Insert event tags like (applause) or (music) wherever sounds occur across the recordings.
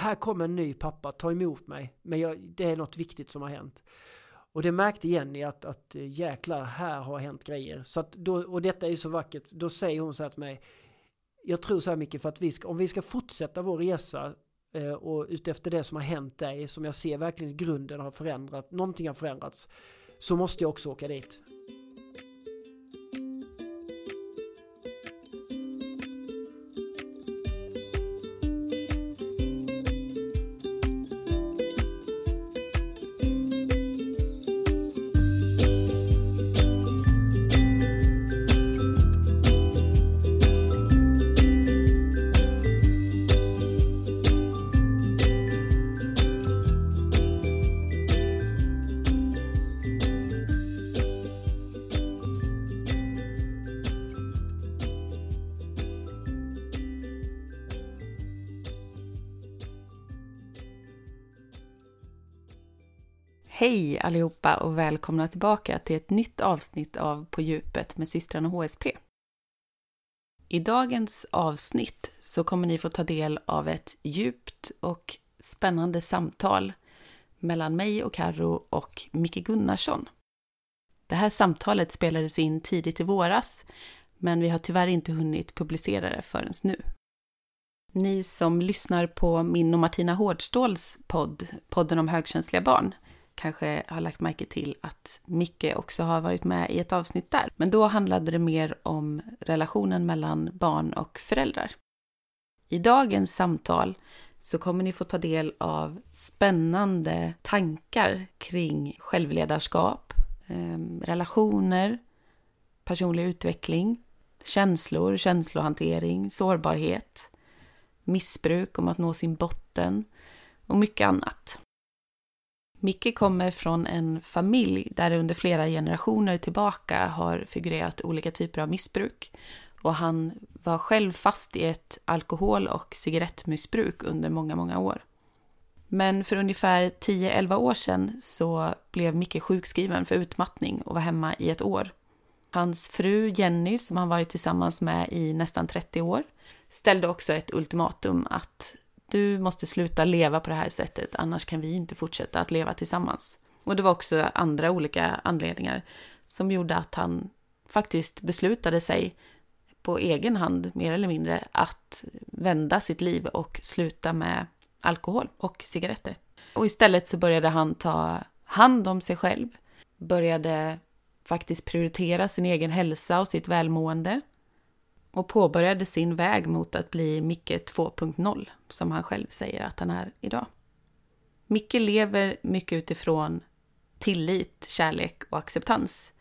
här kommer en ny pappa, ta emot mig. Men jag, det är något viktigt som har hänt. Och det märkte Jenny att, att eh, jäklar, här har hänt grejer. Så att då, och detta är så vackert, då säger hon så här till mig. Jag tror så här mycket för att vi ska, om vi ska fortsätta vår resa eh, och utefter det som har hänt dig, som jag ser verkligen grunden har förändrat, någonting har förändrats, så måste jag också åka dit. Hej allihopa och välkomna tillbaka till ett nytt avsnitt av På djupet med systrarna HSP. I dagens avsnitt så kommer ni få ta del av ett djupt och spännande samtal mellan mig och Karro och Micke Gunnarsson. Det här samtalet spelades in tidigt i våras, men vi har tyvärr inte hunnit publicera det förrän nu. Ni som lyssnar på min och Martina Hårdståls podd, podden om högkänsliga barn, kanske har lagt märke till att Micke också har varit med i ett avsnitt där. Men då handlade det mer om relationen mellan barn och föräldrar. I dagens samtal så kommer ni få ta del av spännande tankar kring självledarskap, ehm, relationer, personlig utveckling, känslor, känslohantering, sårbarhet, missbruk, om att nå sin botten och mycket annat. Micke kommer från en familj där det under flera generationer tillbaka har figurerat olika typer av missbruk. Och han var själv fast i ett alkohol och cigarettmissbruk under många, många år. Men för ungefär 10-11 år sedan så blev Micke sjukskriven för utmattning och var hemma i ett år. Hans fru Jenny, som han varit tillsammans med i nästan 30 år, ställde också ett ultimatum att du måste sluta leva på det här sättet, annars kan vi inte fortsätta att leva tillsammans. Och det var också andra olika anledningar som gjorde att han faktiskt beslutade sig på egen hand, mer eller mindre, att vända sitt liv och sluta med alkohol och cigaretter. Och istället så började han ta hand om sig själv, började faktiskt prioritera sin egen hälsa och sitt välmående och påbörjade sin väg mot att bli Micke 2.0, som han själv säger att han är idag. Micke lever mycket utifrån tillit, kärlek och acceptans.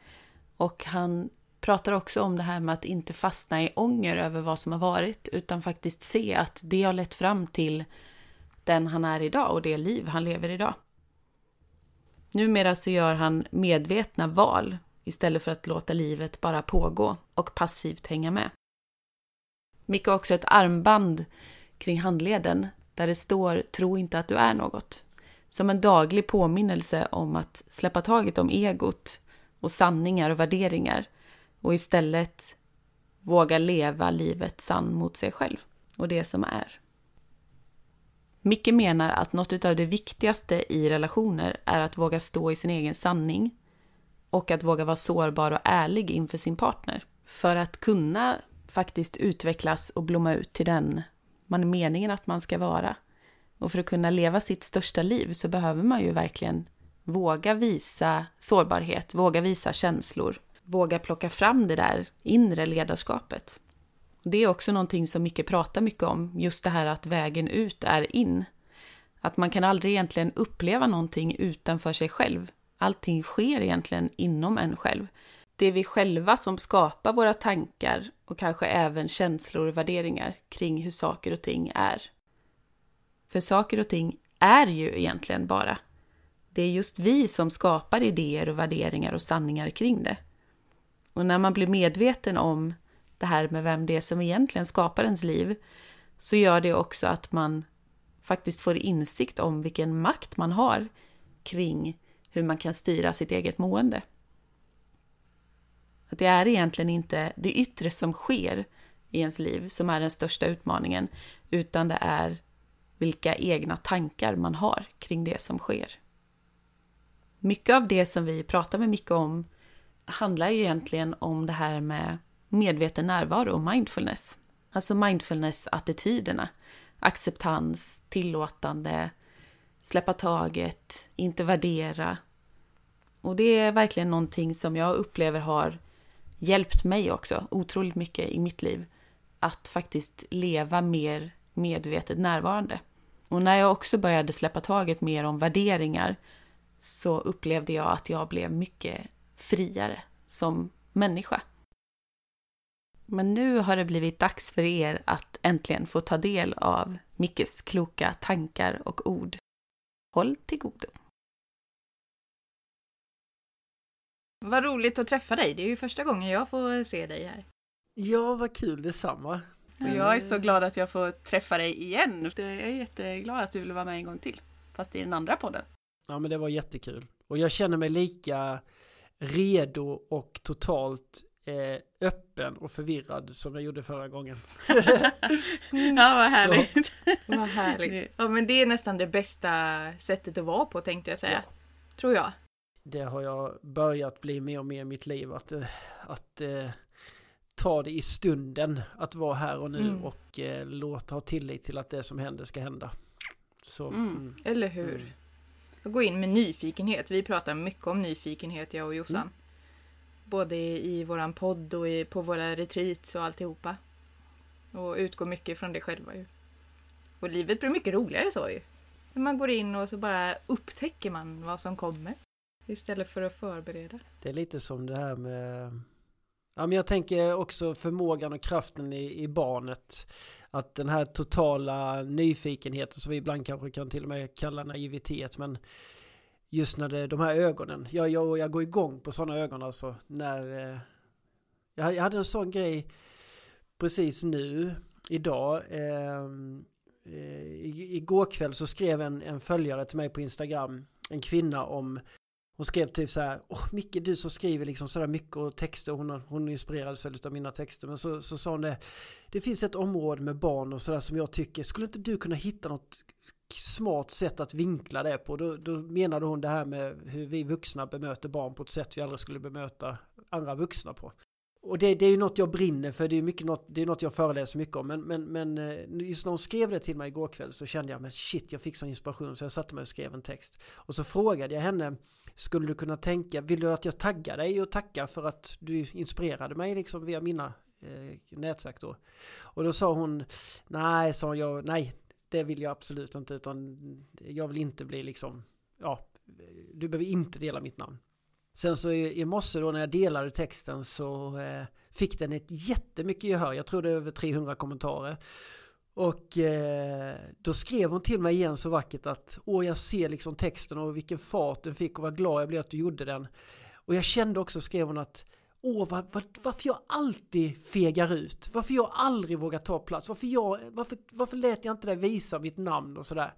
Och han pratar också om det här med att inte fastna i ånger över vad som har varit, utan faktiskt se att det har lett fram till den han är idag och det liv han lever idag. Numera så gör han medvetna val istället för att låta livet bara pågå och passivt hänga med. Micke har också ett armband kring handleden där det står “Tro inte att du är något” som en daglig påminnelse om att släppa taget om egot och sanningar och värderingar och istället våga leva livet sann mot sig själv och det som är. Micke menar att något av det viktigaste i relationer är att våga stå i sin egen sanning och att våga vara sårbar och ärlig inför sin partner. För att kunna faktiskt utvecklas och blomma ut till den man är meningen att man ska vara. Och för att kunna leva sitt största liv så behöver man ju verkligen våga visa sårbarhet, våga visa känslor, våga plocka fram det där inre ledarskapet. Det är också någonting som Micke pratar mycket om, just det här att vägen ut är in. Att man kan aldrig egentligen uppleva någonting utanför sig själv. Allting sker egentligen inom en själv det är vi själva som skapar våra tankar och kanske även känslor och värderingar kring hur saker och ting är. För saker och ting är ju egentligen bara. Det är just vi som skapar idéer och värderingar och sanningar kring det. Och när man blir medveten om det här med vem det är som egentligen skapar ens liv, så gör det också att man faktiskt får insikt om vilken makt man har kring hur man kan styra sitt eget mående. Att det är egentligen inte det yttre som sker i ens liv som är den största utmaningen, utan det är vilka egna tankar man har kring det som sker. Mycket av det som vi pratar med Micke om handlar ju egentligen om det här med medveten närvaro och mindfulness. Alltså mindfulness-attityderna. Acceptans, tillåtande, släppa taget, inte värdera. Och det är verkligen någonting som jag upplever har hjälpt mig också otroligt mycket i mitt liv. Att faktiskt leva mer medvetet närvarande. Och när jag också började släppa taget mer om värderingar så upplevde jag att jag blev mycket friare som människa. Men nu har det blivit dags för er att äntligen få ta del av Mickes kloka tankar och ord. Håll till godo! Vad roligt att träffa dig. Det är ju första gången jag får se dig här. Ja, vad kul detsamma. Och jag är så glad att jag får träffa dig igen. Jag är jätteglad att du vill vara med en gång till. Fast i den andra podden. Ja, men det var jättekul. Och jag känner mig lika redo och totalt eh, öppen och förvirrad som jag gjorde förra gången. (laughs) ja, vad härligt. Ja. vad härligt. Ja, men det är nästan det bästa sättet att vara på tänkte jag säga. Ja. Tror jag. Det har jag börjat bli mer och mer i mitt liv. Att, eh, att eh, ta det i stunden. Att vara här och nu mm. och eh, låta ha tillit till att det som händer ska hända. Så, mm. Mm. Eller hur? Mm. Gå in med nyfikenhet. Vi pratar mycket om nyfikenhet, jag och Jossan. Mm. Både i, våran podd och i, på våra retreats och alltihopa. Och utgår mycket från det själva ju. Och livet blir mycket roligare så ju. När man går in och så bara upptäcker man vad som kommer. Istället för att förbereda. Det är lite som det här med... Ja men jag tänker också förmågan och kraften i, i barnet. Att den här totala nyfikenheten som vi ibland kanske kan till och med kalla naivitet. Men just när det, de här ögonen. Jag, jag, jag går igång på sådana ögon alltså. När... Eh, jag, hade en sån grej precis nu, idag. Ehm, eh, eh, igår kväll så skrev en, en följare till mig på Instagram. En kvinna om hon skrev typ så här, åh Micke du som skriver liksom sådär mycket och texter, hon, hon inspirerades väldigt av mina texter. Men så, så sa hon det, det finns ett område med barn och sådär som jag tycker, skulle inte du kunna hitta något smart sätt att vinkla det på? Då, då menade hon det här med hur vi vuxna bemöter barn på ett sätt vi aldrig skulle bemöta andra vuxna på. Och det, det, är ju något jag brinner för, det är, mycket något, det är något jag föreläser mycket om. Men, men, men eh, just när hon skrev det till mig igår kväll så kände jag, men shit, jag fick sån inspiration så jag satte mig och skrev en text. Och så frågade jag henne, skulle du kunna tänka, vill du att jag taggar dig och tackar för att du inspirerade mig liksom via mina eh, nätverk då? Och då sa hon, nej, sa jag, nej, det vill jag absolut inte, utan jag vill inte bli liksom, ja, du behöver inte dela mitt namn. Sen så i, i morse då när jag delade texten så eh, fick den ett jättemycket gehör. Jag tror det är över 300 kommentarer. Och eh, då skrev hon till mig igen så vackert att Åh jag ser liksom texten och vilken fart den fick och vad glad jag blev att du gjorde den. Och jag kände också, skrev hon att Åh var, var, varför jag alltid fegar ut. Varför jag aldrig vågar ta plats. Varför, jag, varför, varför lät jag inte dig visa mitt namn och sådär.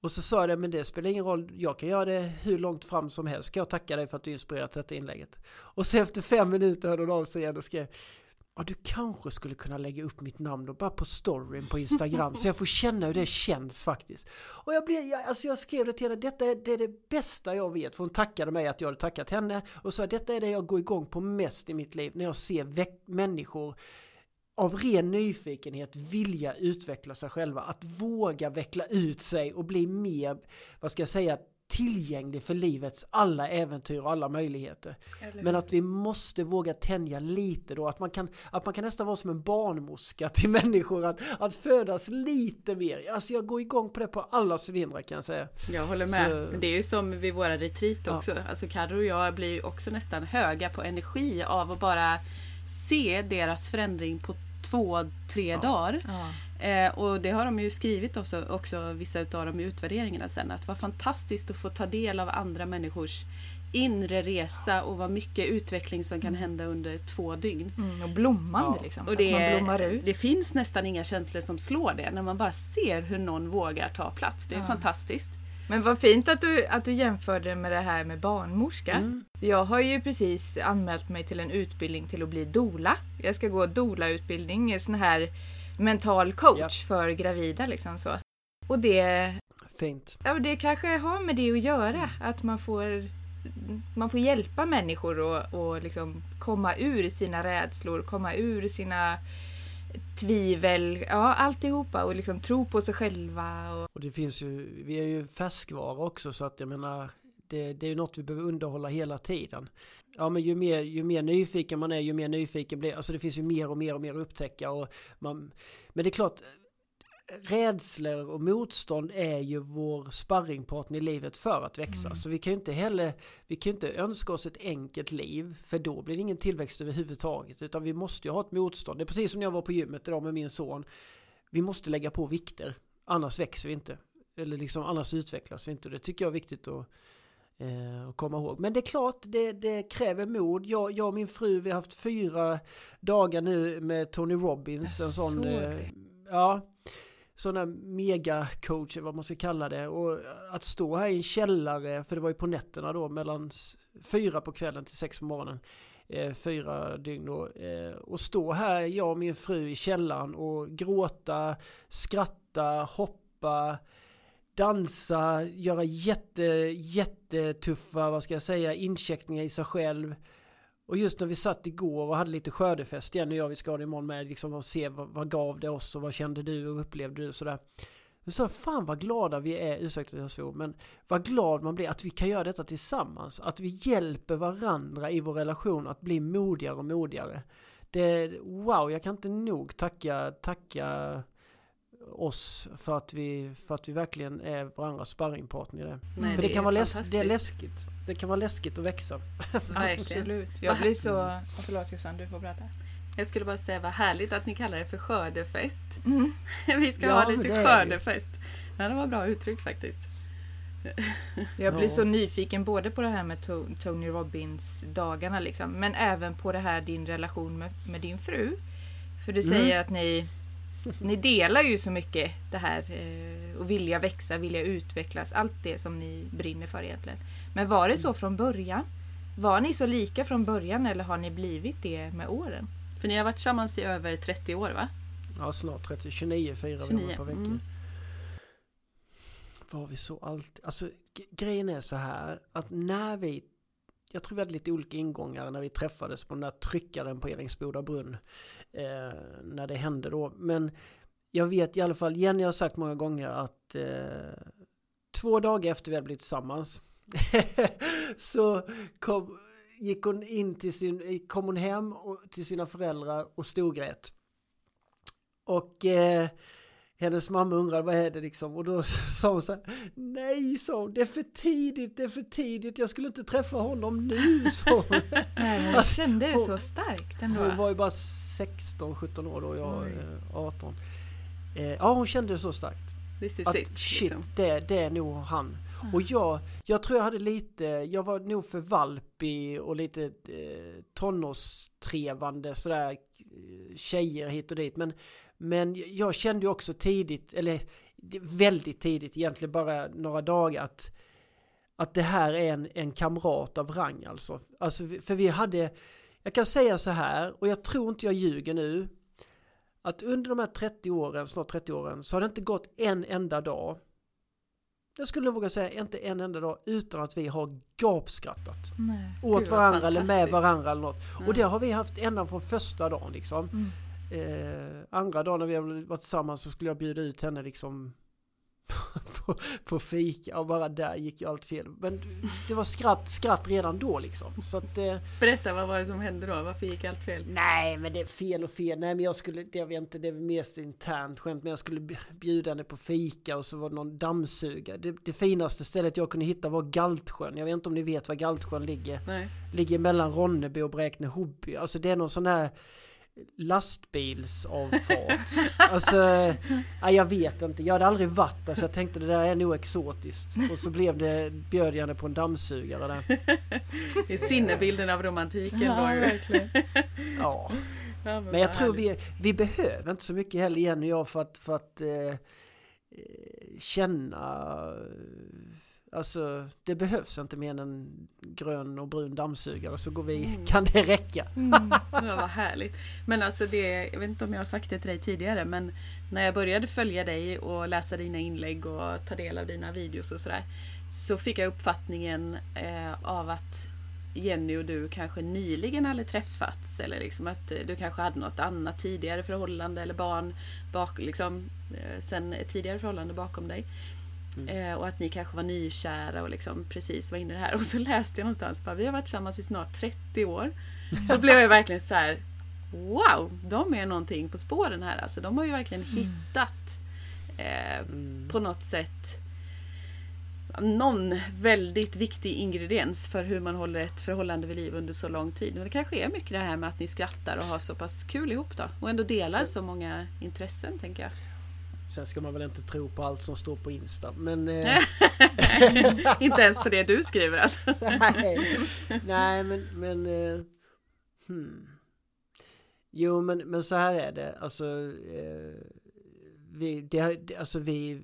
Och så sa jag det, men det spelar ingen roll, jag kan göra det hur långt fram som helst. Kan jag tacka dig för att du inspirerat detta inlägget. Och så efter fem minuter hörde hon av sig igen och skrev Ja, du kanske skulle kunna lägga upp mitt namn då, bara på storyn på Instagram, så jag får känna hur det känns faktiskt. Och jag, blev, jag, alltså jag skrev det till henne, detta är, det, är det bästa jag vet, för hon tackade mig att jag hade tackat henne, och sa detta är det jag går igång på mest i mitt liv, när jag ser människor av ren nyfikenhet vilja utveckla sig själva, att våga veckla ut sig och bli mer, vad ska jag säga, tillgänglig för livets alla äventyr och alla möjligheter. Men att vi måste våga tänja lite då, att man kan, att man kan nästan vara som en barnmorska till (laughs) människor, att, att födas lite mer. Alltså jag går igång på det på alla cylindrar kan jag säga. Jag håller med. Så... Det är ju som vid våra retreat också. Ja. Alltså Carro och jag blir ju också nästan höga på energi av att bara se deras förändring på två, tre ja. dagar. Ja. Eh, och det har de ju skrivit också, också vissa utav dem i utvärderingarna sen. Att det var fantastiskt att få ta del av andra människors inre resa och vad mycket utveckling som kan mm. hända under två dygn. Mm, och blommande ja. liksom. Och det, man blommar ut. Det finns nästan inga känslor som slår det. När man bara ser hur någon vågar ta plats. Det är ja. fantastiskt. Men vad fint att du, att du jämförde med det här med barnmorska. Mm. Jag har ju precis anmält mig till en utbildning till att bli dola. Jag ska gå dola-utbildning, sån här mental coach ja. för gravida liksom så. Och det, Fint. ja, det kanske har med det att göra. Att man får, man får hjälpa människor att och liksom komma ur sina rädslor, komma ur sina tvivel, ja alltihopa och liksom tro på sig själva. Och, Och det finns ju, vi är ju färskvara också så att jag menar det, det är ju något vi behöver underhålla hela tiden. Ja men ju mer, ju mer nyfiken man är ju mer nyfiken blir, alltså det finns ju mer och mer och mer att upptäcka och man, men det är klart rädslor och motstånd är ju vår sparringpartner i livet för att växa. Mm. Så vi kan ju inte heller, vi kan inte önska oss ett enkelt liv för då blir det ingen tillväxt överhuvudtaget. Utan vi måste ju ha ett motstånd. Det är precis som när jag var på gymmet idag med min son. Vi måste lägga på vikter, annars växer vi inte. Eller liksom annars utvecklas vi inte. Det tycker jag är viktigt att, eh, komma ihåg. Men det är klart, det, det kräver mod. Jag, jag och min fru, vi har haft fyra dagar nu med Tony Robbins. Jag En sån, eh, ja, sån där megacoach, vad man ska kalla det. Och att stå här i en källare, för det var ju på nätterna då, mellan fyra på kvällen till sex på morgonen. Eh, fyra dygn då. Eh, och stå här, jag och min fru i källaren och gråta, skratta, hoppa, dansa, göra jätte, jättetuffa, vad ska jag säga, incheckningar i sig själv. Och just när vi satt igår och hade lite skördefest igen och jag vi ska ha det imorgon med liksom och se vad, vad gav det oss och vad kände du och upplevde du och sådär. Jag sa fan vad glada vi är, ursäkta att jag svor, men vad glad man blir att vi kan göra detta tillsammans. Att vi hjälper varandra i vår relation att bli modigare och modigare. Det, wow, jag kan inte nog tacka, tacka oss för att vi, för att vi verkligen är varandras sparringpartner i det. Nej, för det, det kan är vara läs, det är läskigt. Det kan vara läskigt att växa. Absolut. Jag blir så... Oh, förlåt Jossan, du får prata. Jag skulle bara säga vad härligt att ni kallar det för skördefest. Mm. (laughs) Vi ska Ja, ha lite det skördefest. Ja, det var bra uttryck faktiskt. Jag blir Ja. så nyfiken både på det här med To- Tony Robbins dagarna liksom, men även på det här din relation med, med din fru. För du säger att ni, ni delar ju så mycket det här eh, och vilja växa, vilja utvecklas, allt det som ni brinner för egentligen. Men var det så från början? Var ni så lika från början eller har ni blivit det med åren? För ni har varit tillsammans i över 30 år va? Ja, snart 30. 29 firar vi 29, om ett par veckor. mm. Var vi så alltid... Alltså grejen är så här att när vi... Jag tror vi hade lite olika ingångar när vi träffades på den där tryckaren på Eringsboda brunn. Eh, när det hände då. Men jag vet i alla fall, Jenny har sagt många gånger att eh, två dagar efter vi hade blivit tillsammans (laughs) så kom, gick hon in till sin, kom hon hem och, till sina föräldrar och storgrät. Och eh, hennes mamma undrade vad är det liksom och då (laughs) sa hon så här Nej sa hon, det är för tidigt, det är för tidigt, jag skulle inte träffa honom nu hon. (laughs) Nej, jag Alltså, kände det så starkt ändå. Hon var ju bara 16-17 år då, jag Oj. eh, 18. Eh, ja hon kände det så starkt. This is Att it. shit, Liksom. det, det är nog han. Och jag, jag tror jag hade lite, jag var nog för valpig och lite eh, tonårstrevande sådär eh, tjejer hit och dit. Men, men jag kände ju också tidigt, eller väldigt tidigt, egentligen bara några dagar att att det här är en, en kamrat av rang alltså. alltså. För vi hade, jag kan säga så här, och jag tror inte jag ljuger nu, att under de här 30 åren, snart 30 åren, så har det inte gått en enda dag jag skulle våga säga inte en enda dag utan att vi har gapskrattat. Nej. Åt Gud, varandra eller med varandra eller något. Ja. Och det har vi haft ända från första dagen liksom. Mm. Eh, andra dagen när vi varit tillsammans så skulle jag bjuda ut henne liksom (laughs) på, på fika och bara där gick ju allt fel. Men det var skratt, skratt redan då liksom. Så att eh, Berätta, vad var det som hände då? Varför gick allt fel? Nej, men det är fel och fel. Nej, men jag skulle, det vet inte, det är mest internt skämt, men jag skulle bjuda henne på fika och så var det någon dammsugare. Det, det finaste stället jag kunde hitta var Galtsjön. Jag vet inte om ni vet var Galtsjön ligger. Nej. Ligger mellan Ronneby och Bräkne-Hoby. Alltså det är någon sån här lastbilsavfart. (laughs) alltså, nej, jag vet inte. Jag hade aldrig varit där så jag tänkte det där är nog exotiskt. Och så blev det, bjöd jag henne på en dammsugare där. Det är sinnebilden av romantiken Ja, var ju. verkligen. (laughs) Ja. Ja, Men jag tror vi, vi behöver inte så mycket heller igen och jag för att, för att eh, känna... Alltså det behövs inte mer än en grön och brun dammsugare så går vi, mm. kan det räcka. Mm. Ja, vad härligt. Men alltså det, jag vet inte om jag har sagt det till dig tidigare men när jag började följa dig och läsa dina inlägg och ta del av dina videos och sådär så fick jag uppfattningen eh, av att Jenny och du kanske nyligen hade träffats eller liksom att du kanske hade något annat tidigare förhållande eller barn bak, liksom, eh, sen ett tidigare förhållande bakom dig. Mm. Eh, och att ni kanske var nykära och liksom precis var inne i det här. (laughs) Och så läste jag någonstans att vi har varit tillsammans i snart 30 år. Då blev jag verkligen så här Wow! De är någonting på spåren här. Alltså, de har ju verkligen mm. hittat eh, mm. på något sätt någon väldigt viktig ingrediens för hur man håller ett förhållande vid liv under så lång tid. Och det kanske är mycket det här med att ni skrattar och har så pass kul ihop då. Och ändå delar så, så många intressen tänker jag. Sen ska man väl inte tro på allt som står på Insta. Men... Eh... (laughs) inte ens på det du skriver alltså. (laughs) nej, nej, men... men eh... hmm. Jo, men, men så här är det. Alltså... Eh... Vi, det, alltså vi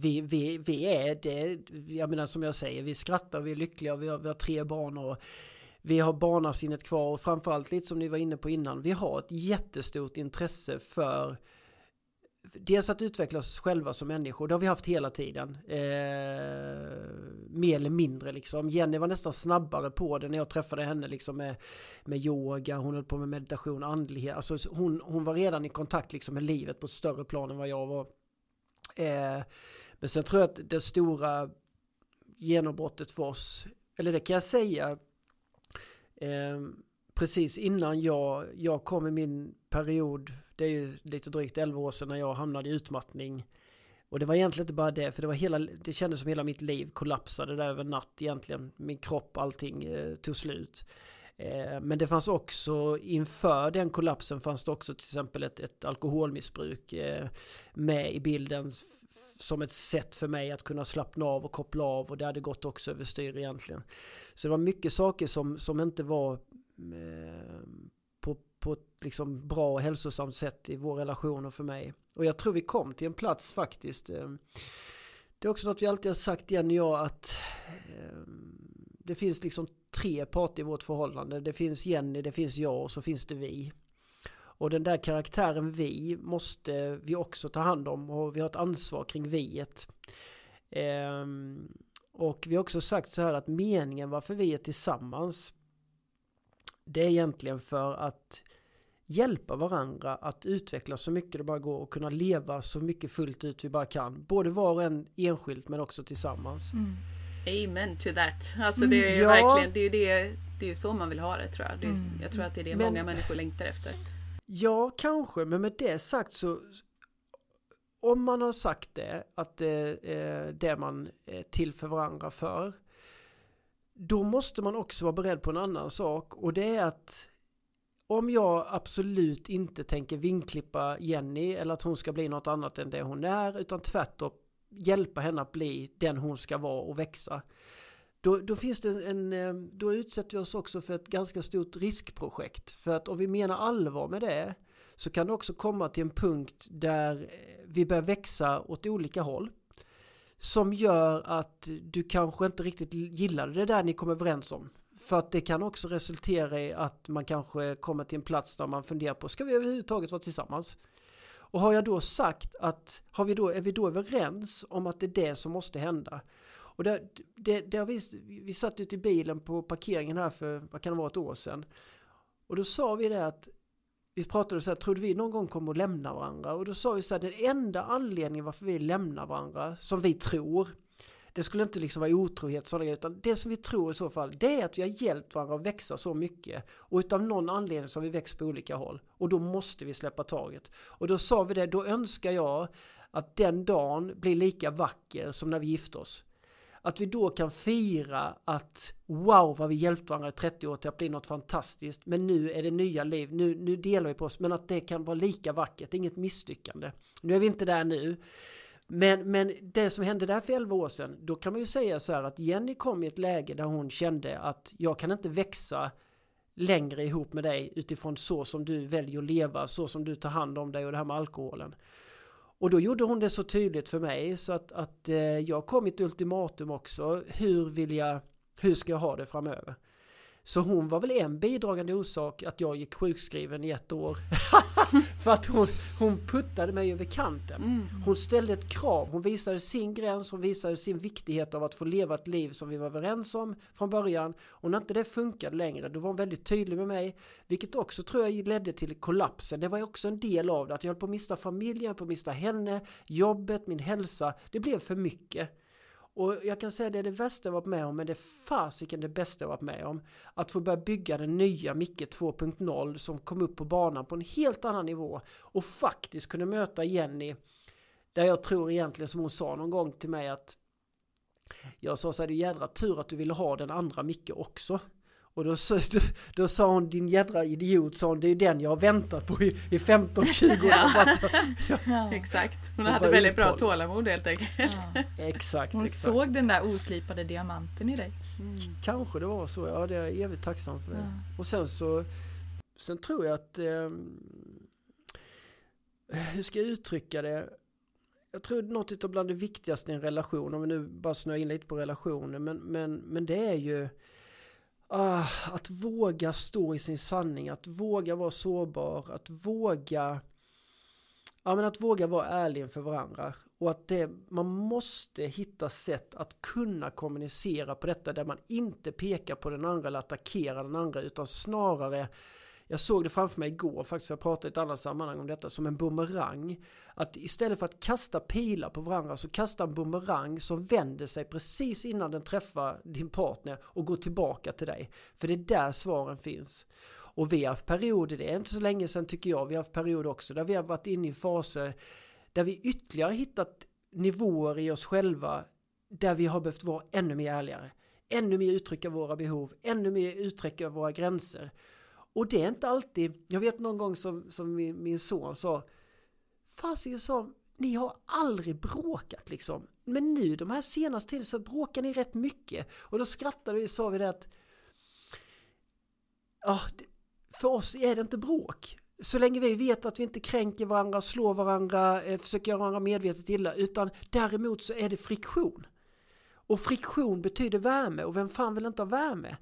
vi, vi, vi är det, jag menar som jag säger, vi skrattar, vi är lyckliga, vi har, vi har tre barn och vi har barnasinnet kvar och framförallt lite som ni var inne på innan, vi har ett jättestort intresse för Dels att utveckla oss själva som människor, det har vi haft hela tiden. Eh, mer eller mindre liksom. Jenny var nästan snabbare på det när jag träffade henne liksom med, med yoga, hon höll på med meditation, andlighet. Alltså hon, hon var redan i kontakt liksom med livet på ett större plan än vad jag var. Eh, men sen tror jag att det stora genombrottet för oss, eller det kan jag säga, eh, precis innan jag, jag kom i min period, det är ju lite drygt 11 år sedan när jag hamnade i utmattning. Och det var egentligen inte bara det, för det var hela, det kändes som hela mitt liv kollapsade där över natt egentligen. Min kropp, allting eh, tog slut. Eh, men det fanns också inför den kollapsen fanns det också till exempel ett, ett alkoholmissbruk eh, med i bilden som ett sätt för mig att kunna slappna av och koppla av och det hade gått också överstyr egentligen. Så det var mycket saker som, som inte var eh, på, ett liksom bra och hälsosamt sätt i vår relation och för mig. Och jag tror vi kom till en plats faktiskt. Eh, det är också något vi alltid har sagt igen och jag att eh, det finns liksom tre parter i vårt förhållande. Det finns Jenny, det finns jag och så finns det vi. Och den där karaktären vi måste vi också ta hand om och vi har ett ansvar kring viet. Eh, och vi har också sagt så här att meningen varför vi är tillsammans det är egentligen för att hjälpa varandra att utvecklas så mycket det bara går och kunna leva så mycket fullt ut vi bara kan. Både var och en enskilt men också tillsammans. Mm. Amen to that. Alltså det är mm, ja. verkligen det är det, det är så man vill ha det tror jag. Det är, mm. Jag tror att det är det men, många människor längtar efter. Ja, kanske, men med det sagt så om man har sagt det, att det är det man är till för varandra för, då måste man också vara beredd på en annan sak och det är att om jag absolut inte tänker vinklippa Jenny eller att hon ska bli något annat än det hon är utan tvärtom hjälpa henne att bli den hon ska vara och växa. Då, då, finns det en, då utsätter vi oss också för ett ganska stort riskprojekt. För att om vi menar allvar med det så kan det också komma till en punkt där vi börjar växa åt olika håll. Som gör att du kanske inte riktigt gillade det där ni kom överens om. För att det kan också resultera i att man kanske kommer till en plats där man funderar på, ska vi överhuvudtaget vara tillsammans? Och har jag då sagt att, har vi då, är vi då överens om att det är det som måste hända? Och det, det, det har vi, vi satt ute i bilen på parkeringen här för, vad kan det vara, ett år sedan. Och då sa vi det att, vi pratade så här, trodde vi någon gång kommer att lämna varandra? Och då sa vi så här, den enda anledningen varför vi lämnar varandra, som vi tror, det skulle inte liksom vara otrohet sådana grejer, utan det som vi tror i så fall, det är att vi har hjälpt varandra att växa så mycket. Och utav någon anledning så har vi växt på olika håll. Och då måste vi släppa taget. Och då sa vi det, då önskar jag att den dagen blir lika vacker som när vi gifte oss. Att vi då kan fira att wow vad vi hjälpt varandra i 30 år till att bli något fantastiskt. Men nu är det nya liv, nu, nu delar vi på oss. Men att det kan vara lika vackert, inget misslyckande. Nu är vi inte där nu. Men, men det som hände där för 11 år sedan, då kan man ju säga så här att Jenny kom i ett läge där hon kände att jag kan inte växa längre ihop med dig utifrån så som du väljer att leva, så som du tar hand om dig och det här med alkoholen. Och då gjorde hon det så tydligt för mig så att, att eh, jag kom ett ultimatum också. Hur vill jag Hur ska jag ha det framöver? Så hon var väl en bidragande orsak att jag gick sjukskriven i ett år. (laughs) För att hon, hon puttade mig över kanten. Mm. Hon ställde ett krav, hon visade sin gräns, hon visade sin viktighet av att få leva ett liv som vi var överens om från början. Och när inte det funkade längre, då var hon väldigt tydlig med mig. Vilket också tror jag ledde till kollapsen. Det var också en del av det, att jag höll på att mista familjen, på att mista henne, jobbet, min hälsa. Det blev för mycket. Och jag kan säga det är det värsta jag varit med om, men det är fasiken det bästa jag varit med om. Att få börja bygga den nya Micke 2.0 som kom upp på banan på en helt annan nivå. Och faktiskt kunde möta Jenny, där jag tror egentligen som hon sa någon gång till mig att jag sa så här, det är jädra tur att du ville ha den andra Micke också. Och då, så, (laughs) då, då sa hon din jädra idiot, sa hon, det är den jag har väntat på i, i 15-20 år. Ja. (laughs) ja. (laughs) Exakt. Hon hade väldigt bra uthållig. tålamod helt enkelt. Ja. Exakt, Hon exakt. såg den där oslipade diamanten i dig. Mm. Kanske det var så, ja det är jag evigt tacksam för. Det. Ja. Och sen så, sen tror jag att, ehm, hur ska jag uttrycka det? Jag tror något av bland det viktigaste i en relation, om vi nu bara snöar in lite på relationer, men, men, men det är ju ah, att våga stå i sin sanning, att våga vara sårbar, att våga Ja men att våga vara ärlig inför varandra. Och att det, man måste hitta sätt att kunna kommunicera på detta där man inte pekar på den andra eller attackerar den andra utan snarare jag såg det framför mig igår faktiskt, jag pratade i ett annat sammanhang om detta, som en bumerang. Att istället för att kasta pilar på varandra så kasta en bumerang som vänder sig precis innan den träffar din partner och går tillbaka till dig. För det är där svaren finns. Och vi har haft perioder, det är inte så länge sedan tycker jag, vi har haft perioder också där vi har varit inne i faser där vi ytterligare hittat nivåer i oss själva där vi har behövt vara ännu mer ärligare. Ännu mer uttrycka våra behov, ännu mer uttrycka våra gränser. Och det är inte alltid, jag vet någon gång som, som min, min son sa, fasiken sa, ni har aldrig bråkat liksom. Men nu de här senaste tiden så bråkar ni rätt mycket. Och då skrattade vi och sa vi det att, ja, för oss är det inte bråk. Så länge vi vet att vi inte kränker varandra, slår varandra, eh, försöker göra varandra medvetet illa. Utan däremot så är det friktion. Och friktion betyder värme och vem fan vill inte ha värme?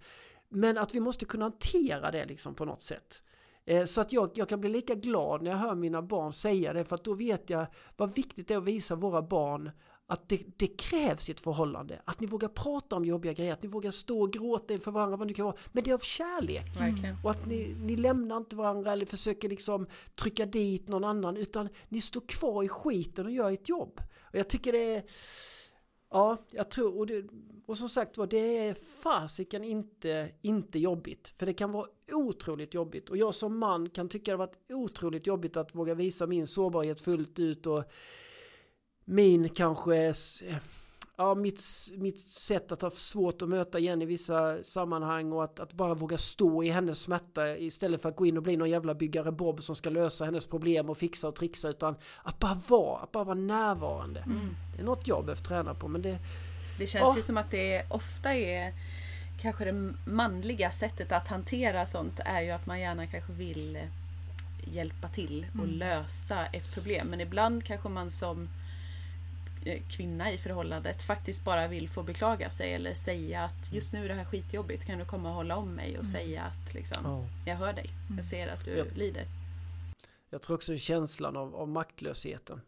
Men att vi måste kunna hantera det liksom på något sätt. Eh, Så att jag, jag kan bli lika glad när jag hör mina barn säga det för att då vet jag vad viktigt det är att visa våra barn att det, det krävs i ett förhållande. Att ni vågar prata om jobbiga grejer, att ni vågar stå och gråta inför varandra, vad det kan vara. Men det är av kärlek. Verkligen. Och att ni, ni lämnar inte varandra eller försöker liksom trycka dit någon annan utan ni står kvar i skiten och gör ett jobb. Och jag tycker det är... Ja, jag tror... Och, det, och som sagt var, det är fasiken inte, inte jobbigt. För det kan vara otroligt jobbigt. Och jag som man kan tycka det har varit otroligt jobbigt att våga visa min sårbarhet fullt ut och min kanske ja, mitt, mitt sätt att ha svårt att möta igen i vissa sammanhang och att, att bara våga stå i hennes smärta istället för att gå in och bli någon jävla byggare Bob som ska lösa hennes problem och fixa och trixa utan att bara vara, att bara vara närvarande. Mm. Det är något jag behövt träna på men det... Det känns Ja. ju som att det ofta är kanske det manliga sättet att hantera sånt är ju att man gärna kanske vill hjälpa till och Mm. lösa ett problem. Men ibland kanske man som kvinna i förhållandet faktiskt bara vill få beklaga sig eller säga att just nu är det här skitjobbigt. Kan du komma och hålla om mig och Mm. säga att liksom, Ja. jag hör dig. Mm. Jag ser att du Ja. lider. Jag tror också känslan av, av maktlösheten.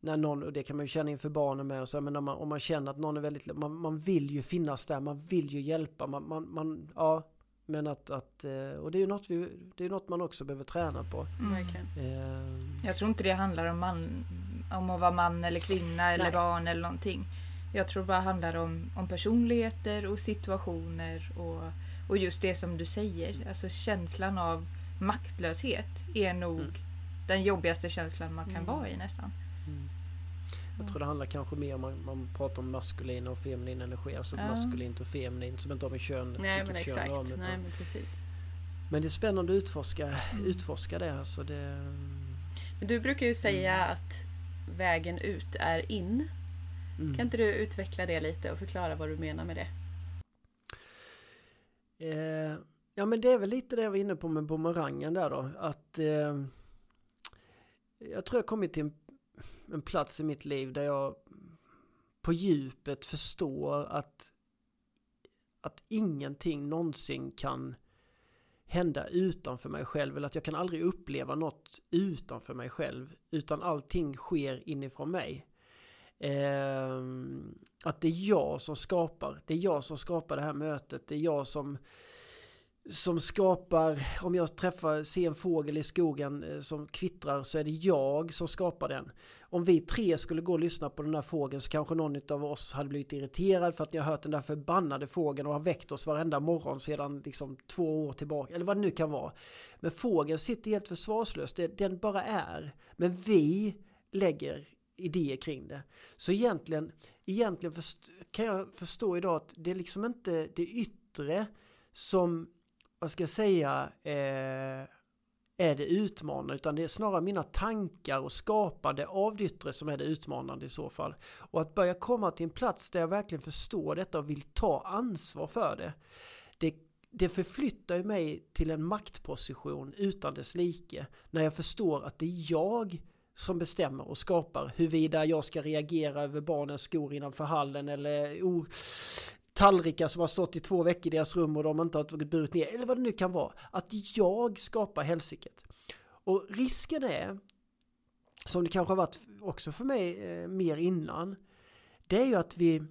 När någon, och det kan man ju känna inför barnen med, och så, men om man, om man känner att någon är väldigt, man, man vill ju finnas där, man vill ju hjälpa, man, man, man ja, men att, att, eh, och det är ju något, vi, det är något man också behöver träna på. Mm. Verkligen. Eh, Jag tror inte det handlar om, man, om att vara man eller kvinna eller Nej. barn eller någonting. Jag tror bara det handlar om, om personligheter och situationer och, och just det som du säger. Alltså känslan av maktlöshet är nog Mm. den jobbigaste känslan man kan Mm. vara i nästan. Mm. Jag tror det handlar kanske mer om man, man pratar om maskulin och feminin energi. Alltså Ja. maskulint och feminin som inte har med kön Nej men kön det har exakt. med, Nej utan- men precis. Men det är spännande att utforska, Mm. utforska det. Alltså det Men du brukar ju säga att vägen ut är in. mm. Kan inte du utveckla det lite och förklara vad du menar med det? Eh, ja men det är väl lite det jag var inne på med bumerangen där då. Att eh, jag tror jag kommit till en, en plats i mitt liv där jag på djupet förstår att att ingenting någonsin kan hända utanför mig själv eller att jag kan aldrig uppleva något utanför mig själv utan allting sker inifrån mig. Eh, att det är jag som skapar, det är jag som skapar det här mötet, det är jag som som skapar, om jag träffar, ser en fågel i skogen eh, som kvittrar så är det jag som skapar den. Om vi tre skulle gå och lyssna på den där fågeln så kanske någon av oss hade blivit irriterad för att ni har hört den där förbannade fågeln och har väckt oss varenda morgon sedan liksom två år tillbaka, eller vad det nu kan vara. Men fågeln sitter helt försvarslös, den bara är. Men vi lägger idéer kring det. Så egentligen, egentligen kan jag förstå idag att det är liksom inte det yttre som vad ska jag säga, eh, är det utmanande utan det är snarare mina tankar och skapande av det yttre som är det utmanande i så fall. Och att börja komma till en plats där jag verkligen förstår detta och vill ta ansvar för det. Det, det förflyttar ju mig till en maktposition utan dess like när jag förstår att det är jag som bestämmer och skapar huruvida jag ska reagera över barnens skor innanför hallen eller oh, tallrikar som har stått i två veckor i deras rum och de inte har burit ner, eller vad det nu kan vara. Att jag skapar hälsiket. Och risken är, som det kanske har varit också för mig eh, mer innan, det är ju att vi,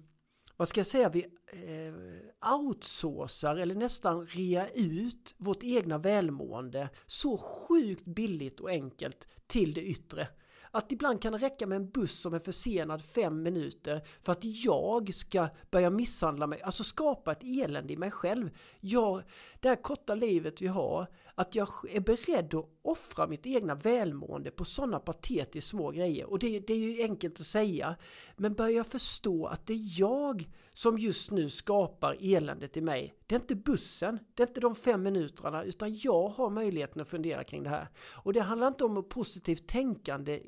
vad ska jag säga, vi eh, outsourcar eller nästan rea ut vårt egna välmående så sjukt billigt och enkelt till det yttre. Att ibland kan det räcka med en buss som är försenad fem minuter för att jag ska börja misshandla mig, alltså skapa ett elände i mig själv. Jag, det här korta livet vi har, att jag är beredd att offra mitt egna välmående på sådana patetiskt små grejer. Och det, det är ju enkelt att säga, men börjar jag förstå att det är jag som just nu skapar eländet i mig. Det är inte bussen, det är inte de fem minuterna, utan jag har möjligheten att fundera kring det här. Och det handlar inte om positivt tänkande,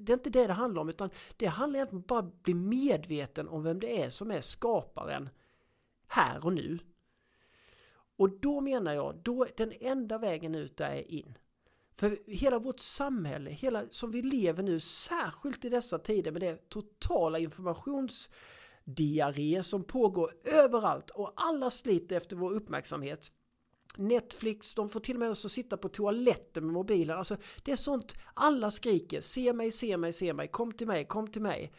det är inte det det handlar om, utan det handlar egentligen bara om att bli medveten om vem det är som är skaparen här och nu. Och då menar jag, då den enda vägen ut där är in. För hela vårt samhälle, hela som vi lever nu, särskilt i dessa tider med det totala informationsdiarré som pågår överallt och alla sliter efter vår uppmärksamhet. Netflix, de får till och med oss att sitta på toaletten med mobilen. Alltså det är sånt, alla skriker se mig, se mig, se mig, kom till mig, kom till mig.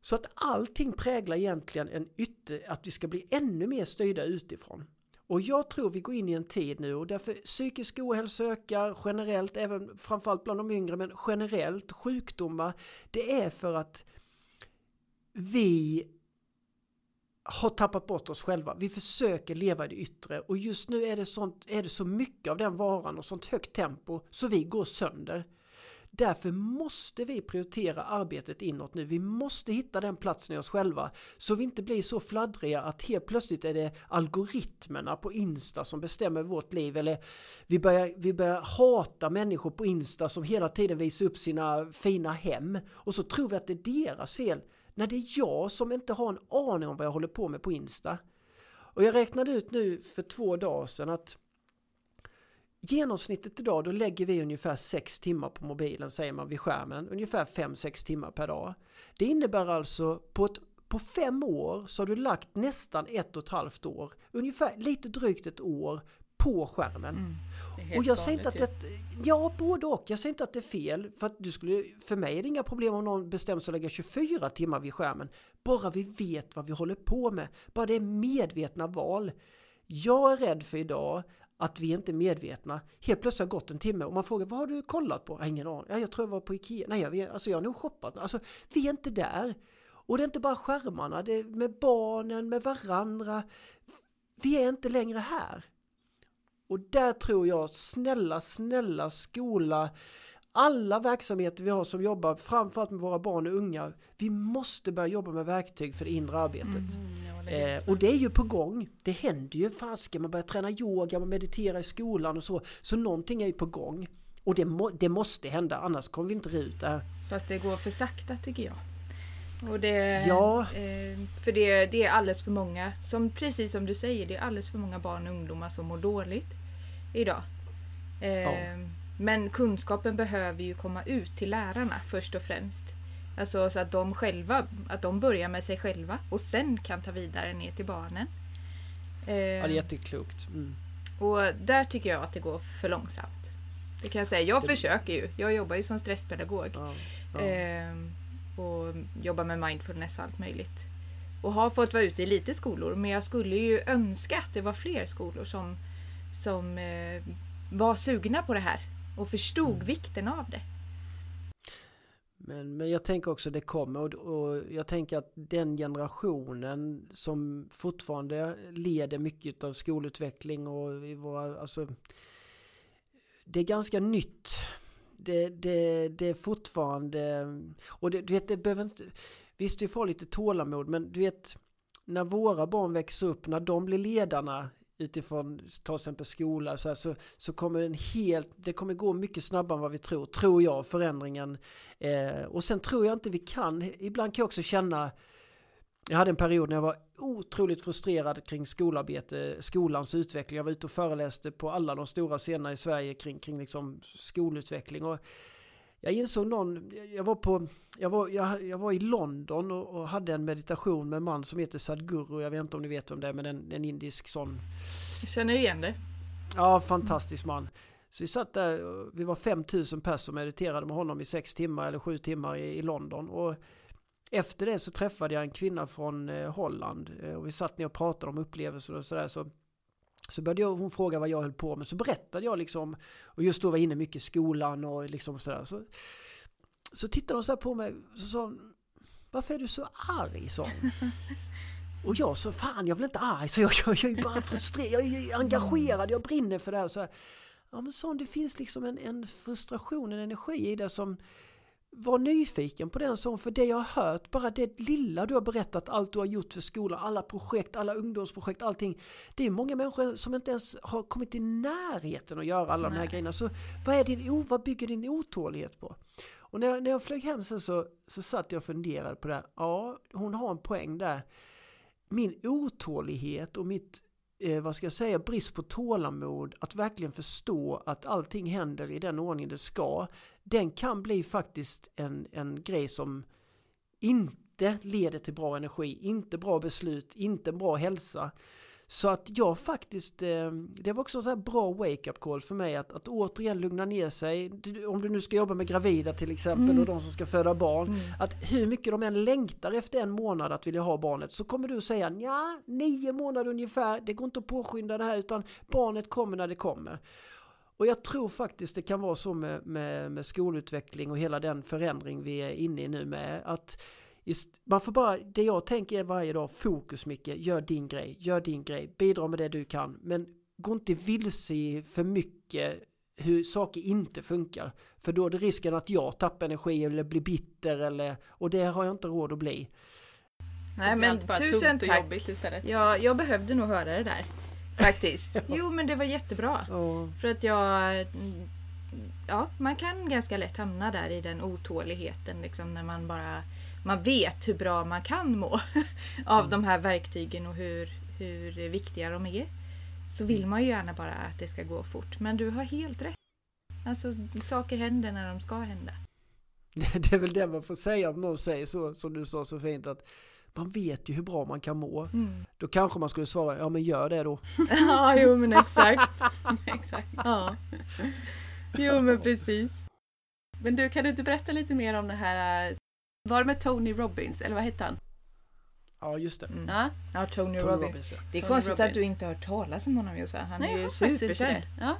Så att allting präglar egentligen en ytter, att vi ska bli ännu mer styrda utifrån. Och jag tror vi går in i en tid nu och därför psykisk ohälsa ökar generellt, även framförallt bland de yngre, men generellt sjukdomar. Det är för att vi har tappat bort oss själva. Vi försöker leva i det yttre och just nu är det, sånt, är det så mycket av den varan och sånt högt tempo så vi går sönder. Därför måste vi prioritera arbetet inåt nu. Vi måste hitta den platsen i oss själva så vi inte blir så fladdriga att helt plötsligt är det algoritmerna på Insta som bestämmer vårt liv eller vi börjar, vi börjar hata människor på Insta som hela tiden visar upp sina fina hem och så tror vi att det är deras fel när det är jag som inte har en aning om vad jag håller på med på Insta. Och jag räknade ut nu för två dagar sedan att Genomsnittet idag då lägger vi ungefär 6 timmar på mobilen säger man vid skärmen. Ungefär 5-6 timmar per dag. Det innebär alltså på, ett, på fem år så har du lagt nästan ett och ett halvt år. Ungefär lite drygt ett år på skärmen. Mm, och jag säger inte att det, Ja, både och. Jag säger inte att det är fel. För, att du skulle, för mig är det inga problem om någon bestämmer sig att lägga 24 timmar vid skärmen. Bara vi vet vad vi håller på med. Bara det är medvetna val. Jag är rädd för idag att vi inte är medvetna. Helt plötsligt har det gått en timme och man frågar vad har du kollat på? Jag har ingen aning. Ja, jag tror jag var på Ikea. Nej, jag, alltså jag har nog shoppat. Alltså, vi är inte där. Och det är inte bara skärmarna, det är med barnen, med varandra. Vi är inte längre här. Och där tror jag, snälla, snälla skola, alla verksamheter vi har som jobbar framförallt med våra barn och unga. Vi måste börja jobba med verktyg för det inre arbetet. Mm, eh, och det är ju på gång. Det händer ju fasken. Man börjar träna yoga, man mediterar i skolan och så. Så någonting är ju på gång. Och det, må, det måste hända, annars kommer vi inte ut det här. Fast det går för sakta tycker jag. Och det, ja. Eh, för det, det, är alldeles för många, som, precis som du säger, det är alldeles för många barn och ungdomar som mår dåligt idag. Eh, ja. Men kunskapen behöver ju komma ut till lärarna först och främst. Alltså så att de själva, att de börjar med sig själva och sen kan ta vidare ner till barnen. ja, det är jätteklokt. Mm. Och där tycker jag att det går för långsamt. Det kan jag säga. Jag det... försöker ju. Jag jobbar ju som stresspedagog. Ja, ja. Ehm, och jobbar med mindfulness och allt möjligt. Och har fått vara ute i lite skolor men jag skulle ju önska att det var fler skolor som, som eh, var sugna på det här och förstod mm. vikten av det. Men, men jag tänker också det kommer och, och, jag tänker att den generationen som fortfarande leder mycket av skolutveckling och i våra, alltså det är ganska nytt. Det, det, det är fortfarande, och det, du vet det behöver inte, visst vi får lite tålamod men du vet när våra barn växer upp, när de blir ledarna utifrån till exempel skola så, här, så, så kommer den helt, det kommer gå mycket snabbare än vad vi tror, tror jag, förändringen. Eh, och sen tror jag inte vi kan, ibland kan jag också känna jag hade en period när jag var otroligt frustrerad kring skolarbete, skolans utveckling. Jag var ute och föreläste på alla de stora scenerna i Sverige kring, kring liksom skolutveckling. Och jag insåg någon, jag var på, jag var, jag, jag var i London och, och, hade en meditation med en man som heter Sadhguru. Jag vet inte om ni vet om det är men en, en indisk sån. Jag känner igen det. Ja, fantastisk man. Så vi satt där, vi var 5000 personer och mediterade med honom i sex timmar eller sju timmar i, i London. Och efter det så träffade jag en kvinna från eh, Holland eh, och vi satt ner och pratade om upplevelser och sådär. Så, så började jag, hon fråga vad jag höll på med. Så berättade jag liksom, och just då var jag inne mycket i skolan och liksom sådär. Så, så tittade hon så på mig och sa hon, varför är du så arg? Så. (laughs) Och jag sa, fan jag väl inte arg, så jag, jag, jag är bara frustrerad, jag är engagerad, jag brinner för det här. Så här. Ja men så det finns liksom en, en frustration, en energi i det som var nyfiken på den som för det jag har hört, bara det lilla du har berättat, allt du har gjort för skolan, alla projekt, alla ungdomsprojekt, allting. Det är många människor som inte ens har kommit i närheten att göra alla Nej. de här grejerna. Så vad, är din, vad bygger din otålighet på? Och när jag, när jag flög hem sen så, så satt jag och funderade på det. Ja, hon har en poäng där. Min otålighet och mitt eh, vad ska jag säga, brist på tålamod, att verkligen förstå att allting händer i den ordning det ska, den kan bli faktiskt en, en grej som inte leder till bra energi, inte bra beslut, inte bra hälsa. Så att jag faktiskt, eh, det var också en sån här bra wake-up call för mig att, att återigen lugna ner sig. Om du nu ska jobba med gravida till exempel mm. och de som ska föda barn. Mm. Att hur mycket de än längtar efter en månad att vilja ha barnet så kommer du säga ja nio månader ungefär, det går inte att påskynda det här utan barnet kommer när det kommer. Och jag tror faktiskt det kan vara så med, med, med skolutveckling och hela den förändring vi är inne i nu med att man får bara, det jag tänker är varje dag, fokus Micke, gör din grej, gör din grej, bidra med det du kan, men gå inte vilse i för mycket hur saker inte funkar. För då är det risken att jag tappar energi eller blir bitter eller, och det har jag inte råd att bli. Nej men tusen tack! Istället. Ja, jag behövde nog höra det där. Faktiskt. (laughs) Jo men det var jättebra. Oh. För att jag... Ja, man kan ganska lätt hamna där i den otåligheten liksom när man bara man vet hur bra man kan må (laughs) av mm. de här verktygen och hur, hur viktiga de är. Så vill man ju gärna bara att det ska gå fort. Men du har helt rätt. Alltså saker händer när de ska hända. (laughs) Det är väl det man får säga om någon säger så som du sa så fint att man vet ju hur bra man kan må. Mm. Då kanske man skulle svara, ja men gör det då. (laughs) ja, jo men exakt. (laughs) exakt. Ja. Jo men precis. Men du, kan du inte berätta lite mer om det här var det med Tony Robbins, eller vad hette han? Ja, just det. Mm. Ja. ja, Tony, Tony Robbins. Robbins ja. Det är Tony konstigt Robbins. att du inte har hört talas om honom Jossan. Han Nej, är ju superkänd. Ja.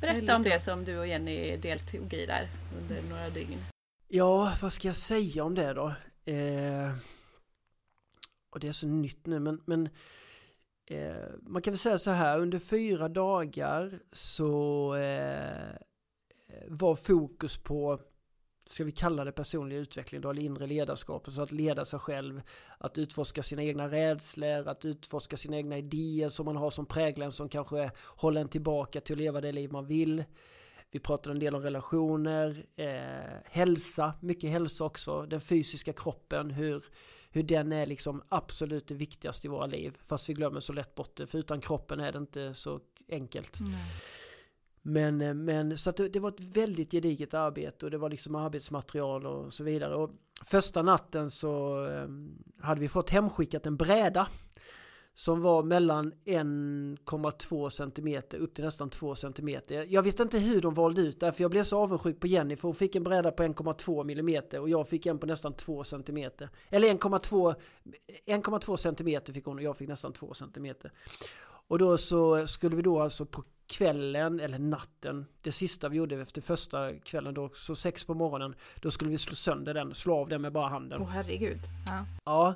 Berätta om det som du och Jenny deltog i där under några dygn. Ja, vad ska jag säga om det då? Eh, och det är så nytt nu, men, men eh, man kan väl säga så här, under fyra dagar så eh, eh var fokus på ska vi kalla det personlig utveckling då, eller inre ledarskap, så att leda sig själv, att utforska sina egna rädslor, att utforska sina egna idéer som man har som präglar en som kanske håller en tillbaka till att leva det liv man vill. Vi pratade en del om relationer, eh, hälsa, mycket hälsa också, den fysiska kroppen, hur, hur den är liksom absolut det viktigaste i våra liv. Fast vi glömmer så lätt bort det, för utan kroppen är det inte så enkelt. Mm. Men, eh, men så att det, det, var ett väldigt gediget arbete och det var liksom arbetsmaterial och så vidare. Och första natten så um, hade vi fått hemskickat en bräda. Som var mellan 1,2 cm upp till nästan 2 cm. Jag vet inte hur de valde ut det, för jag blev så avundsjuk på Jenny, för hon fick en bräda på 1,2 mm och jag fick en på nästan 2 cm. Eller 1,2 1,2 cm fick hon och jag fick nästan 2 cm. Och då så skulle vi då alltså på kvällen eller natten, det sista vi gjorde efter första kvällen då, så sex på morgonen, då skulle vi slå sönder den, slå av den med bara handen. Åh oh, herregud. Ja. ja.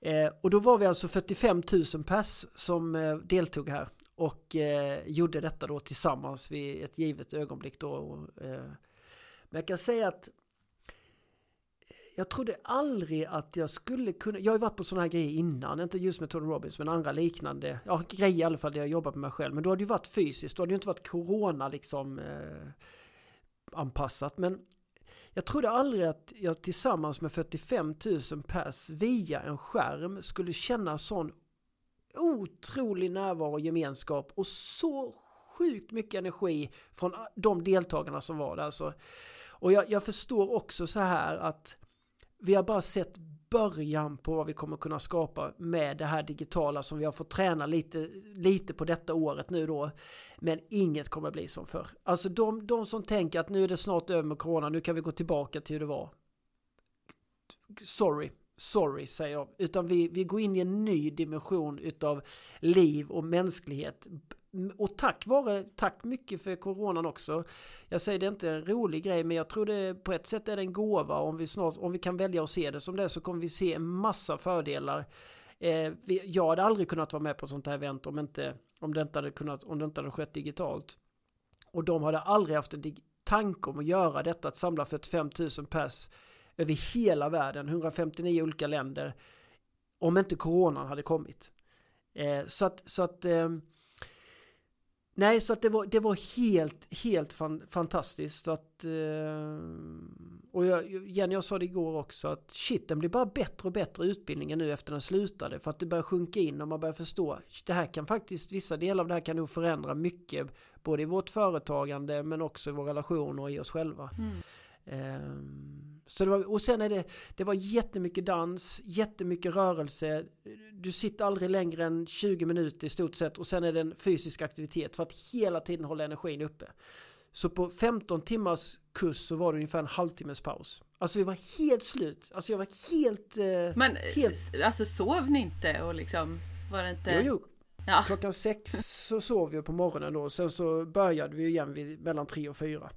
Eh, och då var vi alltså 45 000 pers som eh, deltog här och eh, gjorde detta då tillsammans vid ett givet ögonblick då. Och, eh, men jag kan säga att eh, jag trodde aldrig att jag skulle kunna, jag har ju varit på sådana här grejer innan, inte just med Tony Robbins men andra liknande, ja grejer i alla fall där jag jobbat med mig själv, men då har det ju varit fysiskt, då har det ju inte varit corona liksom eh, anpassat, men jag trodde aldrig att jag tillsammans med 45 000 pers via en skärm skulle känna sån otrolig närvaro och gemenskap och så sjukt mycket energi från de deltagarna som var där. Alltså. Och jag, jag förstår också så här att vi har bara sett början på vad vi kommer kunna skapa med det här digitala som vi har fått träna lite, lite på detta året nu då. Men inget kommer bli som förr. Alltså de, de som tänker att nu är det snart över med corona, nu kan vi gå tillbaka till hur det var. Sorry, sorry säger jag. Utan vi, vi går in i en ny dimension utav liv och mänsklighet och tack vare, tack mycket för coronan också. Jag säger det är inte en rolig grej men jag tror det på ett sätt är det en gåva. Om vi, snart, om vi kan välja att se det som det så kommer vi se en massa fördelar. Eh, vi, jag hade aldrig kunnat vara med på sånt här event om, inte, om, det inte hade kunnat, om det inte hade skett digitalt. Och de hade aldrig haft en tanke om att göra detta, att samla 45 000 pers över hela världen, 159 olika länder, om inte coronan hade kommit. Eh, så att, så att eh, Nej, så att det var, det var helt, helt fan, fantastiskt. Så att, eh, och jag, Jenny, jag sa det igår också att shit, den blir bara bättre och bättre utbildningen nu efter den slutade. För att det börjar sjunka in och man börjar förstå. Det här kan faktiskt, vissa delar av det här kan nog förändra mycket. Både i vårt företagande men också i vår relation och i oss själva. Mm. Um, så det var, och sen är det, det var jättemycket dans, jättemycket rörelse. Du sitter aldrig längre än 20 minuter i stort sett och sen är det en fysisk aktivitet för att hela tiden hålla energin uppe. Så på 15 timmars kurs så var det ungefär en halvtimmes paus. Alltså vi var helt slut. Alltså jag var helt... Eh, Men helt... alltså sov ni inte och liksom var det inte... Jo, jo. Ja. Klockan sex så sov vi på morgonen då. Sen så började vi igen vid mellan tre och fyra.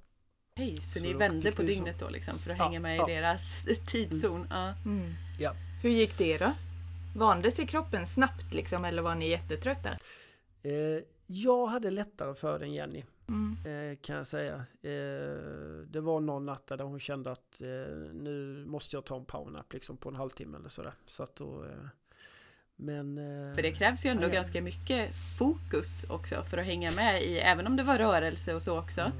Hej, så, så ni vände på dygnet då liksom för att ja, hänga med ja. i deras (laughs) tidszon? Mm. Ja. Mm. ja. Hur gick det då? Vande sig kroppen snabbt liksom eller var ni jättetrötta? Eh, jag hade lättare för den Jenny. Mm. Eh, kan jag säga. Eh, det var någon natt där hon kände att eh, nu måste jag ta en powernap liksom på en halvtimme eller sådär. Så att då, eh, men, eh, för det krävs ju ändå ganska mycket fokus också för att hänga med i, även om det var rörelse och så också. Mm.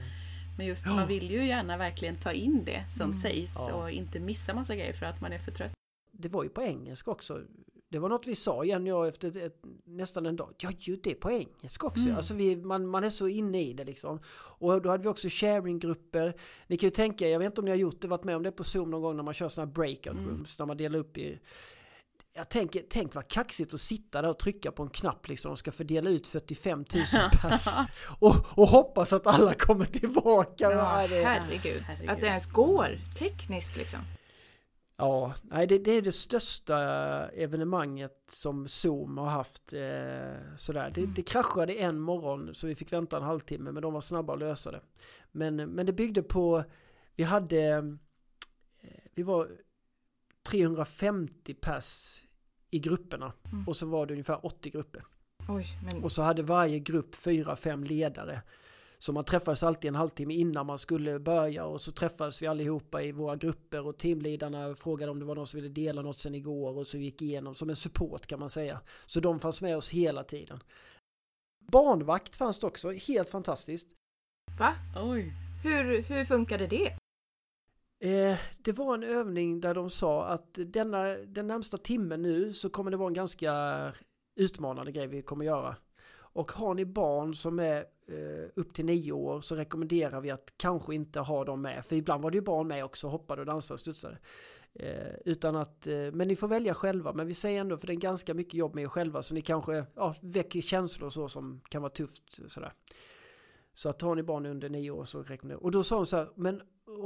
Men just ja. man vill ju gärna verkligen ta in det som mm. sägs ja. och inte missa massa grejer för att man är för trött. Det var ju på engelska också. Det var något vi sa igen jag efter ett, nästan en dag. Ja, ju det på engelska också. Mm. Alltså vi, man, man är så inne i det liksom. Och då hade vi också sharinggrupper. Ni kan ju tänka, jag vet inte om ni har gjort det, varit med om det på Zoom någon gång när man kör sådana breakout mm. rooms. När man delar upp i jag tänker, tänk vad kaxigt att sitta där och trycka på en knapp liksom och ska fördela ut 45 000 pass. och, och hoppas att alla kommer tillbaka. Ja, herregud. herregud. Att det ens går tekniskt liksom. Ja, nej det, det, är det största evenemanget som Zoom har haft. Eh, sådär. Det, det kraschade en morgon så vi fick vänta en halvtimme men de var snabba att lösa det. Men, men det byggde på, vi hade, eh, vi var 350 pers i grupperna. Mm. Och så var det ungefär 80 grupper. Oj, men... Och så hade varje grupp fyra, fem ledare. Så man träffades alltid en halvtimme innan man skulle börja och så träffades vi allihopa i våra grupper och teamledarna frågade om det var någon som ville dela något sen igår och så vi gick igenom som en support kan man säga. Så de fanns med oss hela tiden. Barnvakt fanns det också, helt fantastiskt. Va? Oj. Hur, hur funkade det? Eh, det var en övning där de sa att denna, den närmsta timmen nu så kommer det vara en ganska utmanande grej vi kommer göra. Och har ni barn som är eh, upp till nio år så rekommenderar vi att kanske inte ha dem med. För ibland var det ju barn med också, hoppade och dansade och studsade. Eh, utan att, eh, men ni får välja själva. Men vi säger ändå, för det är ganska mycket jobb med er själva, så ni kanske ja, väcker känslor och så som kan vara tufft. Sådär. Så att har ni barn under nio år så rekommenderar Och då sa hon så här, men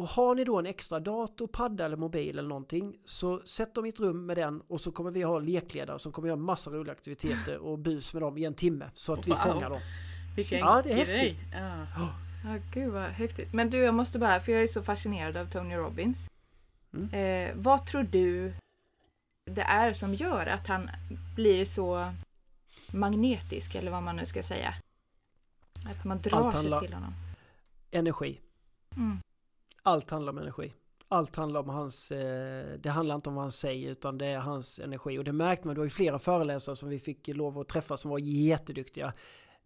har ni då en extra dator, padda eller mobil eller någonting så sätt dem i ett rum med den och så kommer vi ha lekledare som kommer göra massa roliga aktiviteter och bus med dem i en timme så att vi wow. fångar dem. Vilken ja, det är grej. häftigt. Ja. ja, gud vad häftigt. Men du, jag måste bara, för jag är så fascinerad av Tony Robbins. Mm. Eh, vad tror du det är som gör att han blir så magnetisk, eller vad man nu ska säga? Att man drar sig till honom. Energi. Mm. Allt handlar om energi. Allt handlar om hans, eh, det handlar inte om vad han säger utan det är hans energi. Och det märkte man, det var ju flera föreläsare som vi fick lov att träffa som var jätteduktiga.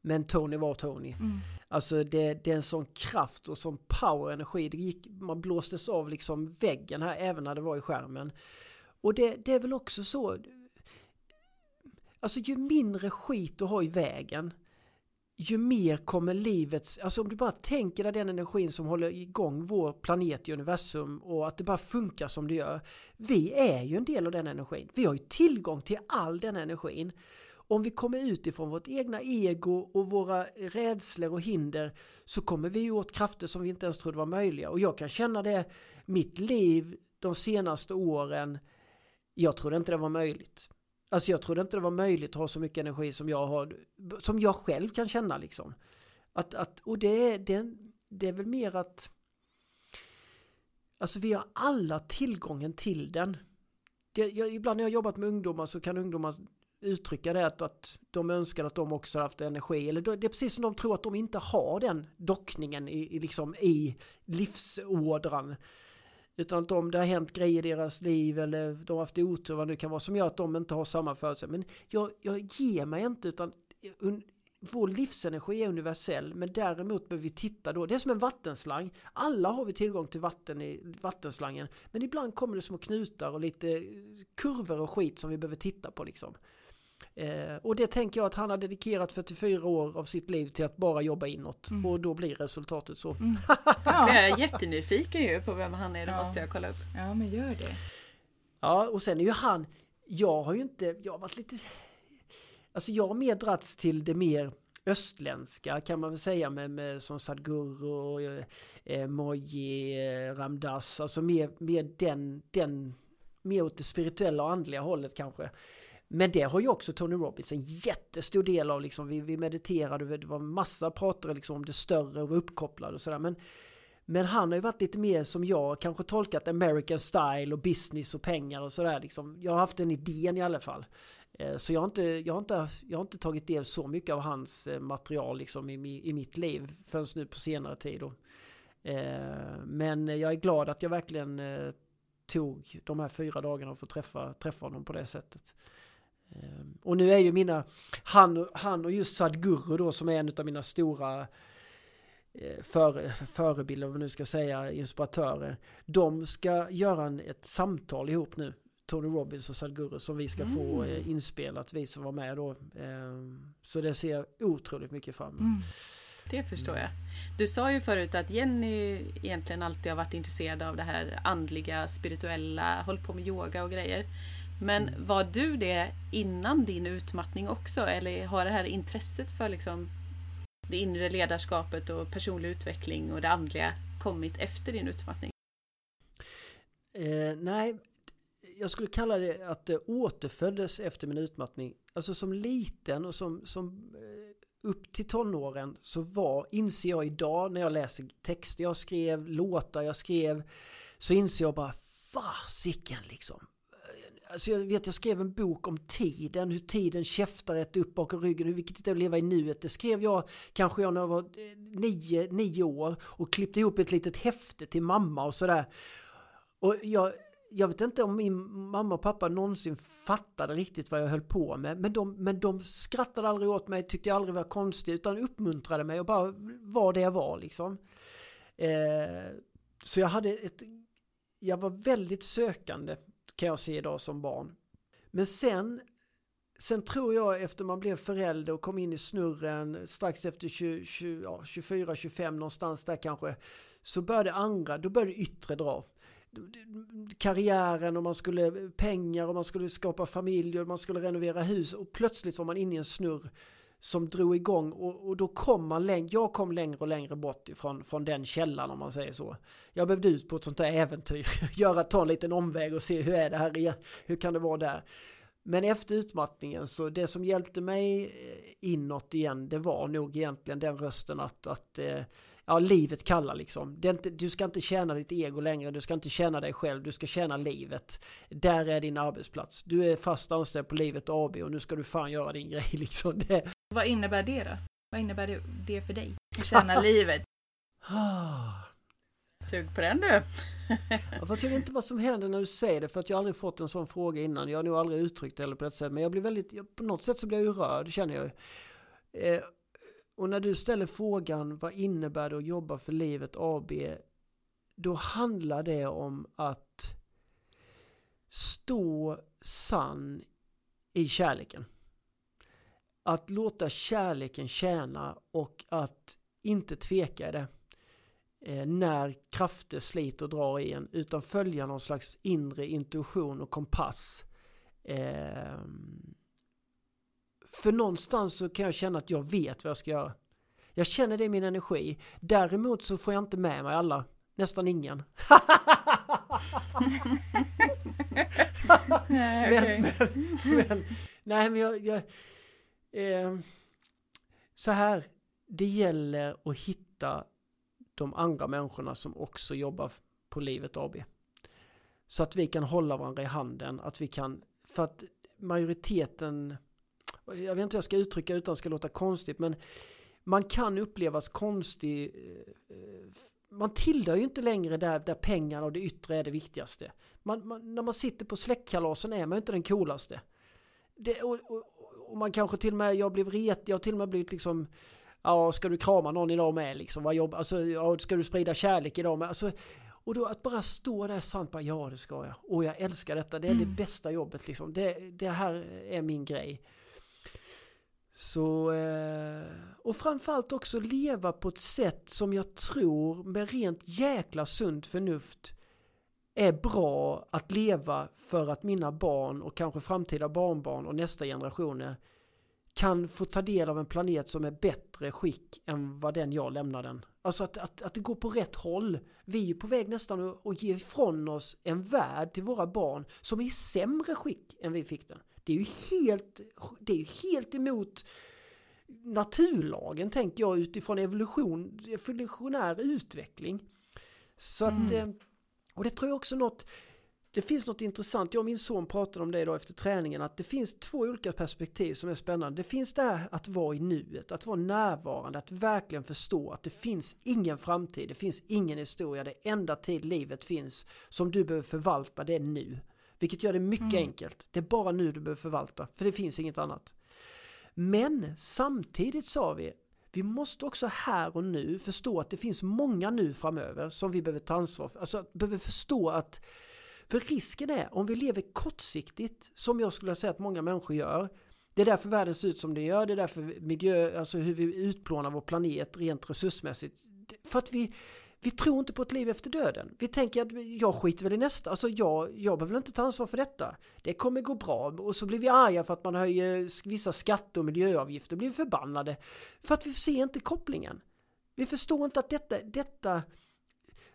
Men Tony var Tony. Mm. Alltså det, det är en sån kraft och sån power energi. Det gick, man blåstes av liksom väggen här även när det var i skärmen. Och det, det är väl också så. Alltså ju mindre skit du har i vägen ju mer kommer livets, alltså om du bara tänker dig den energin som håller igång vår planet i universum och att det bara funkar som det gör. Vi är ju en del av den energin. Vi har ju tillgång till all den energin. Om vi kommer utifrån vårt egna ego och våra rädslor och hinder så kommer vi åt krafter som vi inte ens trodde var möjliga. Och jag kan känna det, mitt liv de senaste åren, jag trodde inte det var möjligt. Alltså jag trodde inte det var möjligt att ha så mycket energi som jag har, som jag själv kan känna liksom. Att, att, och det är, det, det är väl mer att Alltså vi har alla tillgången till den. Det, jag, ibland när jag har jobbat med ungdomar så kan ungdomar uttrycka det att, att de önskar att de också haft energi. Eller det är precis som de tror att de inte har den dockningen i, i, liksom, i livsådran. Utan att de, det har hänt grejer i deras liv eller de har haft otur vad det kan vara som gör att de inte har samma förutsättningar. Men jag, jag ger mig inte utan un, vår livsenergi är universell men däremot behöver vi titta då. Det är som en vattenslang. Alla har vi tillgång till vatten i vattenslangen. Men ibland kommer det små knutar och lite kurvor och skit som vi behöver titta på liksom. Eh, och det tänker jag att han har dedikerat 44 år av sitt liv till att bara jobba inåt. Mm. Och då blir resultatet så. Mm. (laughs) ja. Jag är jättenyfiken ju på vem han är, det ja. måste jag kolla upp. Ja men gör det. Ja och sen är ju han, jag har ju inte, jag har varit lite, alltså jag har mer drats till det mer östländska kan man väl säga med, med som Sadhguru, eh, Moji, eh, Ramdas, alltså mer, mer den, den, mer åt det spirituella och andliga hållet kanske. Men det har ju också Tony Robbins en jättestor del av. Liksom, vi, vi mediterade, det var massa pratare liksom, om det större och var uppkopplade och sådär. Men, men han har ju varit lite mer som jag, kanske tolkat American style och business och pengar och sådär. Liksom. Jag har haft den idén i alla fall. Eh, så jag har, inte, jag, har inte, jag har inte tagit del så mycket av hans eh, material liksom, i, i mitt liv förrän nu på senare tid. Då. Eh, men jag är glad att jag verkligen tog de här fyra dagarna och att träffa, träffa honom på det sättet. Ehm, och nu är ju mina, han, han och just Sadguru då som är en av mina stora eh, för, förebilder, vad man nu ska säga, inspiratörer. De ska göra en, ett samtal ihop nu. Tony Robbins och Sadguru som vi ska mm. få eh, inspelat, vi som var med då. Ehm, så det ser jag otroligt mycket fram emot. Mm. Det förstår jag. Du sa ju förut att Jenny egentligen alltid har varit intresserad av det här andliga, spirituella, hållit på med yoga och grejer. Men var du det innan din utmattning också? Eller har det här intresset för liksom det inre ledarskapet och personlig utveckling och det andliga kommit efter din utmattning? Eh, nej, jag skulle kalla det att det återföddes efter min utmattning. Alltså som liten och som, som eh, upp till tonåren så var, inser jag idag när jag läser texter jag skrev, låtar jag skrev, så inser jag bara fasiken liksom. Alltså jag vet, jag skrev en bok om tiden, hur tiden käftar ett upp bakom ryggen, hur viktigt det är att leva i nuet. Det skrev jag kanske jag när jag var eh, nio, nio år och klippte ihop ett litet häfte till mamma och sådär. Och jag, jag vet inte om min mamma och pappa någonsin fattade riktigt vad jag höll på med. Men de, men de skrattade aldrig åt mig, tyckte jag aldrig var konstigt, utan uppmuntrade mig och bara var det jag var liksom. Eh, så jag hade ett... Jag var väldigt sökande kan jag se idag som barn. Men sen, sen tror jag efter man blev förälder och kom in i snurren strax efter 24-25 någonstans där kanske. Så började andra, då började yttre dra. karriären och man skulle pengar och man skulle skapa familj och man skulle renovera hus och plötsligt var man inne i en snurr som drog igång och, och då kom man längre, jag kom längre och längre bort ifrån från den källan om man säger så. Jag behövde ut på ett sånt där äventyr, (laughs) göra, ta en liten omväg och se hur är det här igen, hur kan det vara där. Men efter utmattningen så det som hjälpte mig eh, inåt igen det var nog egentligen den rösten att, att eh, ja, livet kallar liksom. Inte, du ska inte tjäna ditt ego längre, du ska inte tjäna dig själv, du ska tjäna livet. Där är din arbetsplats. Du är fast anställd på Livet AB och nu ska du fan göra din (laughs) grej liksom. Det. Vad innebär det då? Vad innebär det för dig? Att tjäna (laughs) livet? Sug på den du! jag vet inte vad som händer när du säger det för att jag har aldrig fått en sån fråga innan. Jag har nog aldrig uttryckt det eller på det sättet. Men jag blir väldigt, på något sätt så blir jag ju rörd känner jag. Eh, och när du ställer frågan vad innebär det att jobba för Livet AB? Då handlar det om att stå sann i kärleken. Att låta kärleken tjäna och att inte tveka i det. Eh, när krafter sliter och drar i en utan följa någon slags inre intuition och kompass. Eh, för någonstans så kan jag känna att jag vet vad jag ska göra. Jag känner det i min energi. Däremot så får jag inte med mig alla. Nästan ingen. (laughs) (laughs) men, men, men, nej men jag... jag eh, så här. Det gäller att hitta de andra människorna som också jobbar på Livet AB. Så att vi kan hålla varandra i handen. Att vi kan... För att majoriteten jag vet inte hur jag ska uttrycka utan att det ska låta konstigt, men man kan upplevas konstig. Eh, man tillhör ju inte längre där, där pengarna och det yttre är det viktigaste. Man, man, när man sitter på släktkalasen är man ju inte den coolaste. Det, och, och, och, man kanske till och med, jag blev ret, jag har till och med blivit liksom Ja, ska du krama någon idag med liksom? Vad jobb, alltså, ja, ska du sprida kärlek idag med? Alltså, och då att bara stå där sant bara, ja det ska jag. Och jag älskar detta, det är mm. det bästa jobbet liksom. Det, det här är min grej. Så, eh, och framförallt också leva på ett sätt som jag tror med rent jäkla sunt förnuft är bra att leva för att mina barn och kanske framtida barnbarn och nästa generationer kan få ta del av en planet som är bättre skick än vad den jag lämnar den. Alltså att, att, att det går på rätt håll. Vi är på väg nästan att, att ge ifrån oss en värld till våra barn som är i sämre skick än vi fick den. Det är ju helt, det är ju helt emot naturlagen tänker jag utifrån evolution, evolutionär utveckling. Så att, mm. Eh, och det tror jag också något, det finns något intressant, jag och min son pratade om det idag efter träningen, att det finns två olika perspektiv som är spännande. Det finns det här att vara i nuet, att vara närvarande, att verkligen förstå att det finns ingen framtid, det finns ingen historia, det enda tid livet finns som du behöver förvalta, det är nu. Vilket gör det mycket mm. enkelt. Det är bara nu du behöver förvalta, för det finns inget annat. Men samtidigt sa vi, vi måste också här och nu förstå att det finns många nu framöver som vi behöver ta ansvar för. Alltså behöver förstå att, för risken är om vi lever kortsiktigt, som jag skulle säga att många människor gör, det är därför världen ser ut som det gör, det är därför miljö, alltså hur vi utplånar vår planet rent resursmässigt. För att vi, vi tror inte på ett liv efter döden. Vi tänker att jag skiter väl i nästa. Alltså jag, jag behöver inte ta ansvar för detta. Det kommer gå bra. Och så blir vi arga för att man höjer vissa skatter och miljöavgifter. Blir förbannade. För att vi ser inte kopplingen. Vi förstår inte att detta, detta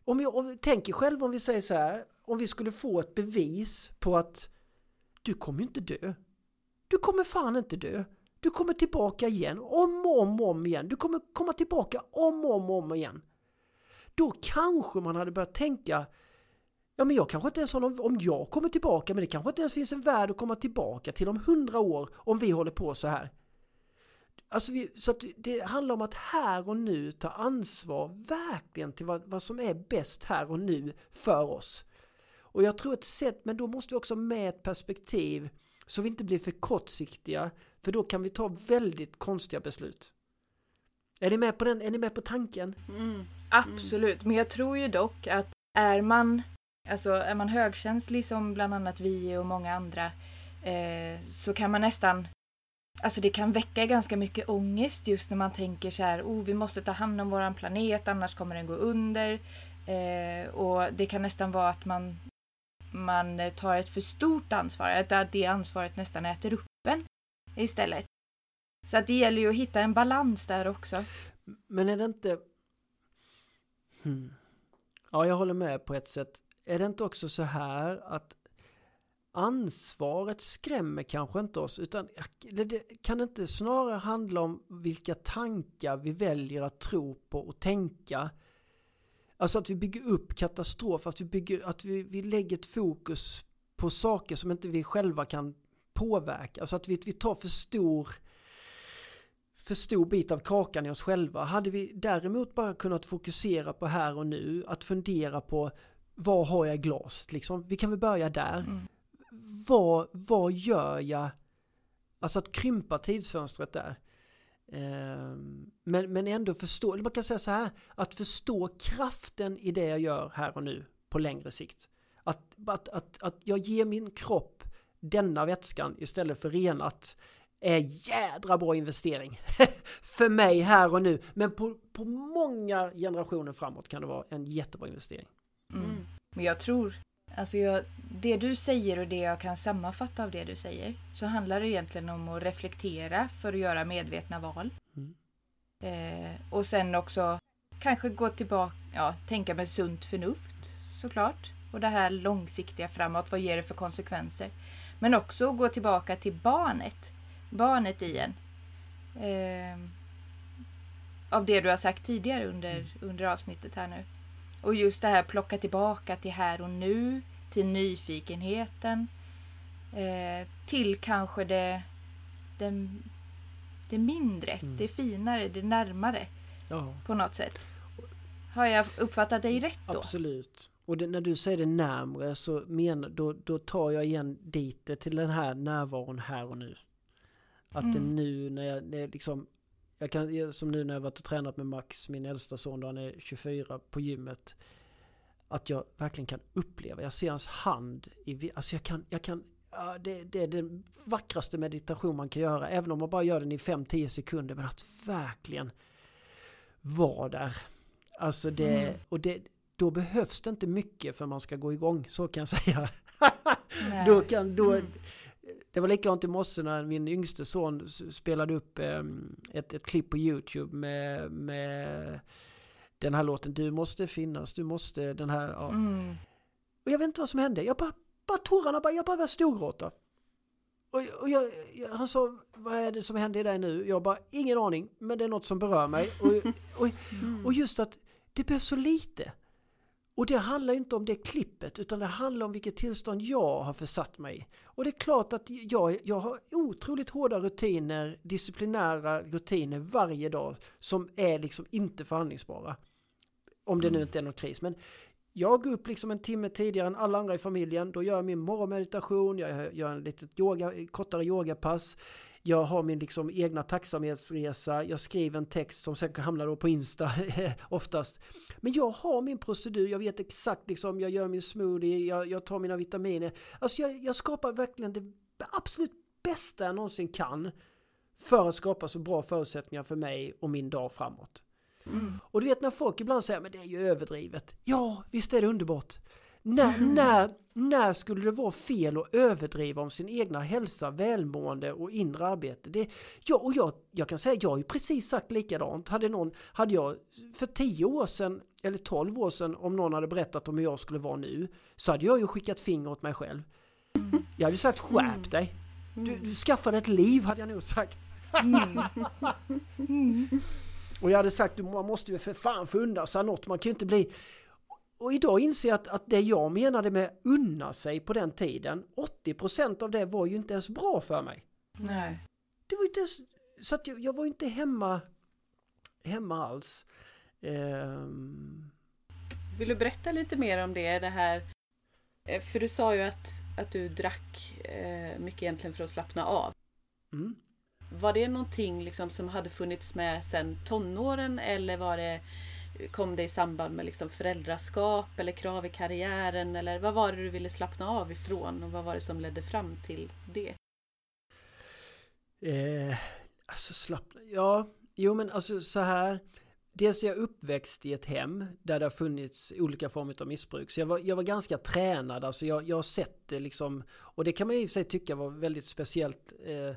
om om vi tänker själv om vi säger så här. Om vi skulle få ett bevis på att du kommer inte dö. Du kommer fan inte dö. Du kommer tillbaka igen, om och om och om igen. Du kommer komma tillbaka om och om och om igen. Då kanske man hade börjat tänka Ja men jag kanske inte ens har någon, om jag kommer tillbaka, men det kanske inte ens finns en värld att komma tillbaka till om hundra år om vi håller på så här. Alltså vi, så att det handlar om att här och nu ta ansvar verkligen till vad, vad som är bäst här och nu för oss. Och jag tror ett sätt, men då måste vi också med ett perspektiv så vi inte blir för kortsiktiga, för då kan vi ta väldigt konstiga beslut. Är ni med på den? Är ni med på tanken? Mm. Absolut, men jag tror ju dock att är man, alltså är man högkänslig som bland annat vi och många andra eh, så kan man nästan Alltså det kan väcka ganska mycket ångest just när man tänker så här, oh vi måste ta hand om våran planet annars kommer den gå under. Eh, och det kan nästan vara att man, man tar ett för stort ansvar, att det ansvaret nästan äter upp en istället. Så att det gäller ju att hitta en balans där också. Men är det inte... Hmm. Ja, jag håller med på ett sätt. Är det inte också så här att ansvaret skrämmer kanske inte oss utan kan det inte snarare handla om vilka tankar vi väljer att tro på och tänka Alltså att vi bygger upp katastrof, att vi, bygger, att vi, vi lägger ett fokus på saker som inte vi själva kan påverka. Alltså att vi, vi tar för stor för stor bit av kakan i oss själva. Hade vi däremot bara kunnat fokusera på här och nu, att fundera på vad har jag i glaset liksom? Vi kan väl börja där. Mm. Vad, vad gör jag? Alltså att krympa tidsfönstret där. Ehm, men, men ändå förstå, man kan säga så här, att förstå kraften i det jag gör här och nu på längre sikt. Att, att, att, att jag ger min kropp denna vätskan istället för renat är jädra bra investering. (laughs) för mig här och nu. Men på, på många generationer framåt kan det vara en jättebra investering. Mm. Men jag tror, alltså jag, det du säger och det jag kan sammanfatta av det du säger, så handlar det egentligen om att reflektera för att göra medvetna val. Mm. Eh, och sen också kanske gå tillbaka, ja, tänka med sunt förnuft såklart. Och det här långsiktiga framåt, vad ger det för konsekvenser? Men också gå tillbaka till barnet. Barnet i en. Eh, av det du har sagt tidigare under, mm. under avsnittet här nu. Och just det här plocka tillbaka till här och nu, till nyfikenheten. Eh, till kanske det, det, det mindre, mm. det finare, det närmare. Ja. På något sätt. Har jag uppfattat dig rätt då? Absolut. Och det, när du säger det närmre så menar, då, då tar jag igen dit till den här närvaron här och nu. Att mm. det nu när jag, det liksom jag kan, som nu när jag varit och tränat med Max, min äldsta son då han är 24 på gymmet. Att jag verkligen kan uppleva, jag ser hans hand i, alltså jag kan, jag kan det, det, är den vackraste meditation man kan göra, även om man bara gör den i 5-10 sekunder. Men att verkligen vara där. Alltså det, mm. och det, då behövs det inte mycket för man ska gå igång, så kan jag säga. (laughs) då kan, då, mm. Det var likadant i morse när min yngste son spelade upp ehm, ett, ett klipp på YouTube med, med den här låten Du måste finnas, du måste den här. Ja. Mm. Och jag vet inte vad som hände. Jag bara, bara tårarna, bara, jag bara började storgråta. Och, och jag, jag, han sa, vad är det som händer i dig nu? Jag bara, ingen aning, men det är något som berör mig. Och, och, och (laughs) just att det behövs så lite. Och det handlar inte om det klippet utan det handlar om vilket tillstånd jag har försatt mig i. Och det är klart att jag, jag har otroligt hårda rutiner, disciplinära rutiner varje dag som är liksom inte förhandlingsbara. Om det nu mm. inte är någon kris. Men jag går upp liksom en timme tidigare än alla andra i familjen. Då gör jag min morgonmeditation, jag gör en litet yoga, kortare yogapass. Jag har min liksom egna tacksamhetsresa, jag skriver en text som sen hamnar då på Insta (laughs) oftast. Men jag har min procedur, jag vet exakt liksom, jag gör min smoothie, jag, jag tar mina vitaminer. Alltså jag, jag skapar verkligen det absolut bästa jag någonsin kan för att skapa så bra förutsättningar för mig och min dag framåt. Mm. Och du vet när folk ibland säger men det är ju överdrivet. Ja, visst är det underbart. När, när, när skulle det vara fel att överdriva om sin egna hälsa, välmående och inre arbete? Det, ja, och jag, jag kan säga, jag har ju precis sagt likadant. Hade, någon, hade jag för tio år sedan, eller tolv år sedan, om någon hade berättat om hur jag skulle vara nu, så hade jag ju skickat finger åt mig själv. Jag hade sagt skärp dig. Du, du skaffade ett liv, hade jag nog sagt. (laughs) Och jag hade sagt, man måste ju för fan få undan sig något. Man kan ju inte bli och idag inser jag att, att det jag menade med unna sig på den tiden, 80% av det var ju inte ens bra för mig. Nej. Det var inte ens, så att jag, jag var inte hemma, hemma alls. Um... Vill du berätta lite mer om det, det här? Eh, för du sa ju att, att du drack eh, mycket egentligen för att slappna av. Mm. Var det någonting liksom som hade funnits med sen tonåren eller var det Kom det i samband med liksom föräldraskap eller krav i karriären? Eller vad var det du ville slappna av ifrån och vad var det som ledde fram till det? Eh, alltså slappna, ja, jo men alltså så här. dels är jag uppväxt i ett hem där det har funnits olika former av missbruk. Så jag var, jag var ganska tränad, alltså jag, jag har sett det liksom. Och det kan man i och för sig tycka var väldigt speciellt. Eh,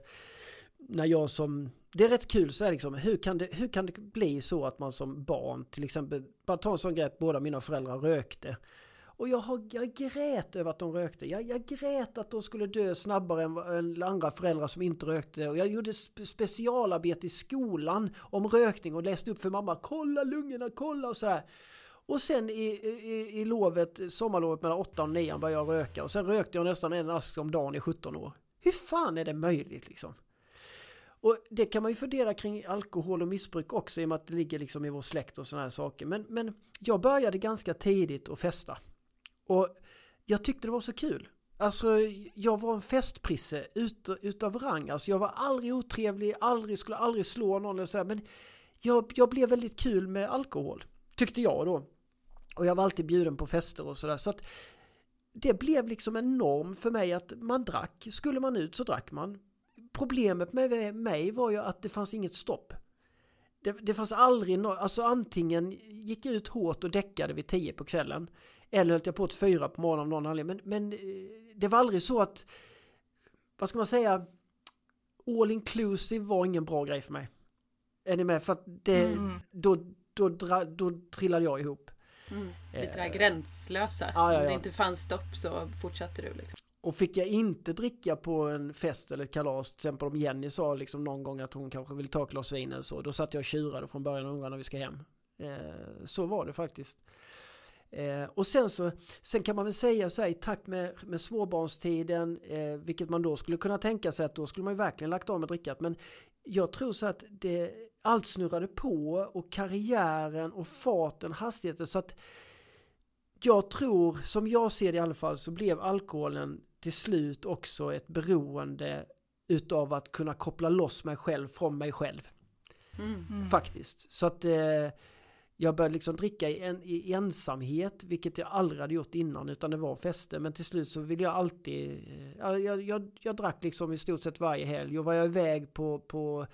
när jag som, det är rätt kul så här liksom, hur kan, det, hur kan det bli så att man som barn, till exempel, bara ta en sån grej att båda mina föräldrar rökte. Och jag, har, jag grät över att de rökte. Jag, jag grät att de skulle dö snabbare än, än andra föräldrar som inte rökte. Och jag gjorde spe, specialarbete i skolan om rökning och läste upp för mamma. Kolla lungorna, kolla och så här. Och sen i, i, i lovet, sommarlovet mellan 8 och 9 började jag röka. Och sen rökte jag nästan en ask om dagen i 17 år. Hur fan är det möjligt liksom? Och det kan man ju fundera kring alkohol och missbruk också i och med att det ligger liksom i vår släkt och sådana här saker. Men, men jag började ganska tidigt att festa. Och jag tyckte det var så kul. Alltså jag var en festprisse ut, utav rang. Alltså jag var aldrig otrevlig, aldrig, skulle aldrig slå någon eller sådär. Men jag, jag blev väldigt kul med alkohol. Tyckte jag då. Och jag var alltid bjuden på fester och sådär. Så att det blev liksom en norm för mig att man drack. Skulle man ut så drack man. Problemet med mig var ju att det fanns inget stopp. Det, det fanns aldrig något, alltså antingen gick jag ut hårt och däckade vid tio på kvällen. Eller höll jag på till fyra på morgonen av någon anledning. Men, men eh, det var aldrig så att, vad ska man säga, all inclusive var ingen bra grej för mig. Är ni med? För att det, mm. då, då, då, då trillade jag ihop. Mm. Lite det här gränslösa. Ja, ja, ja. Om det inte fanns stopp så fortsatte du liksom. Och fick jag inte dricka på en fest eller ett kalas, till exempel om Jenny sa liksom någon gång att hon kanske ville ta ett glas vin eller så, då satt jag och tjurade från början och undrade när vi ska hem. Eh, så var det faktiskt. Eh, och sen så, sen kan man väl säga så här i takt med, med småbarnstiden, eh, vilket man då skulle kunna tänka sig att då skulle man ju verkligen lagt av med drickat. Men jag tror så att det, allt snurrade på och karriären och farten, hastigheten så att jag tror, som jag ser det i alla fall, så blev alkoholen till slut också ett beroende utav att kunna koppla loss mig själv från mig själv. Mm. mm. Faktiskt. Så att eh, jag började liksom dricka i, en, i ensamhet, vilket jag aldrig hade gjort innan, utan det var fester. Men till slut så ville jag alltid, eh, jag, jag, jag, drack liksom i stort sett varje helg. Och var jag iväg på, på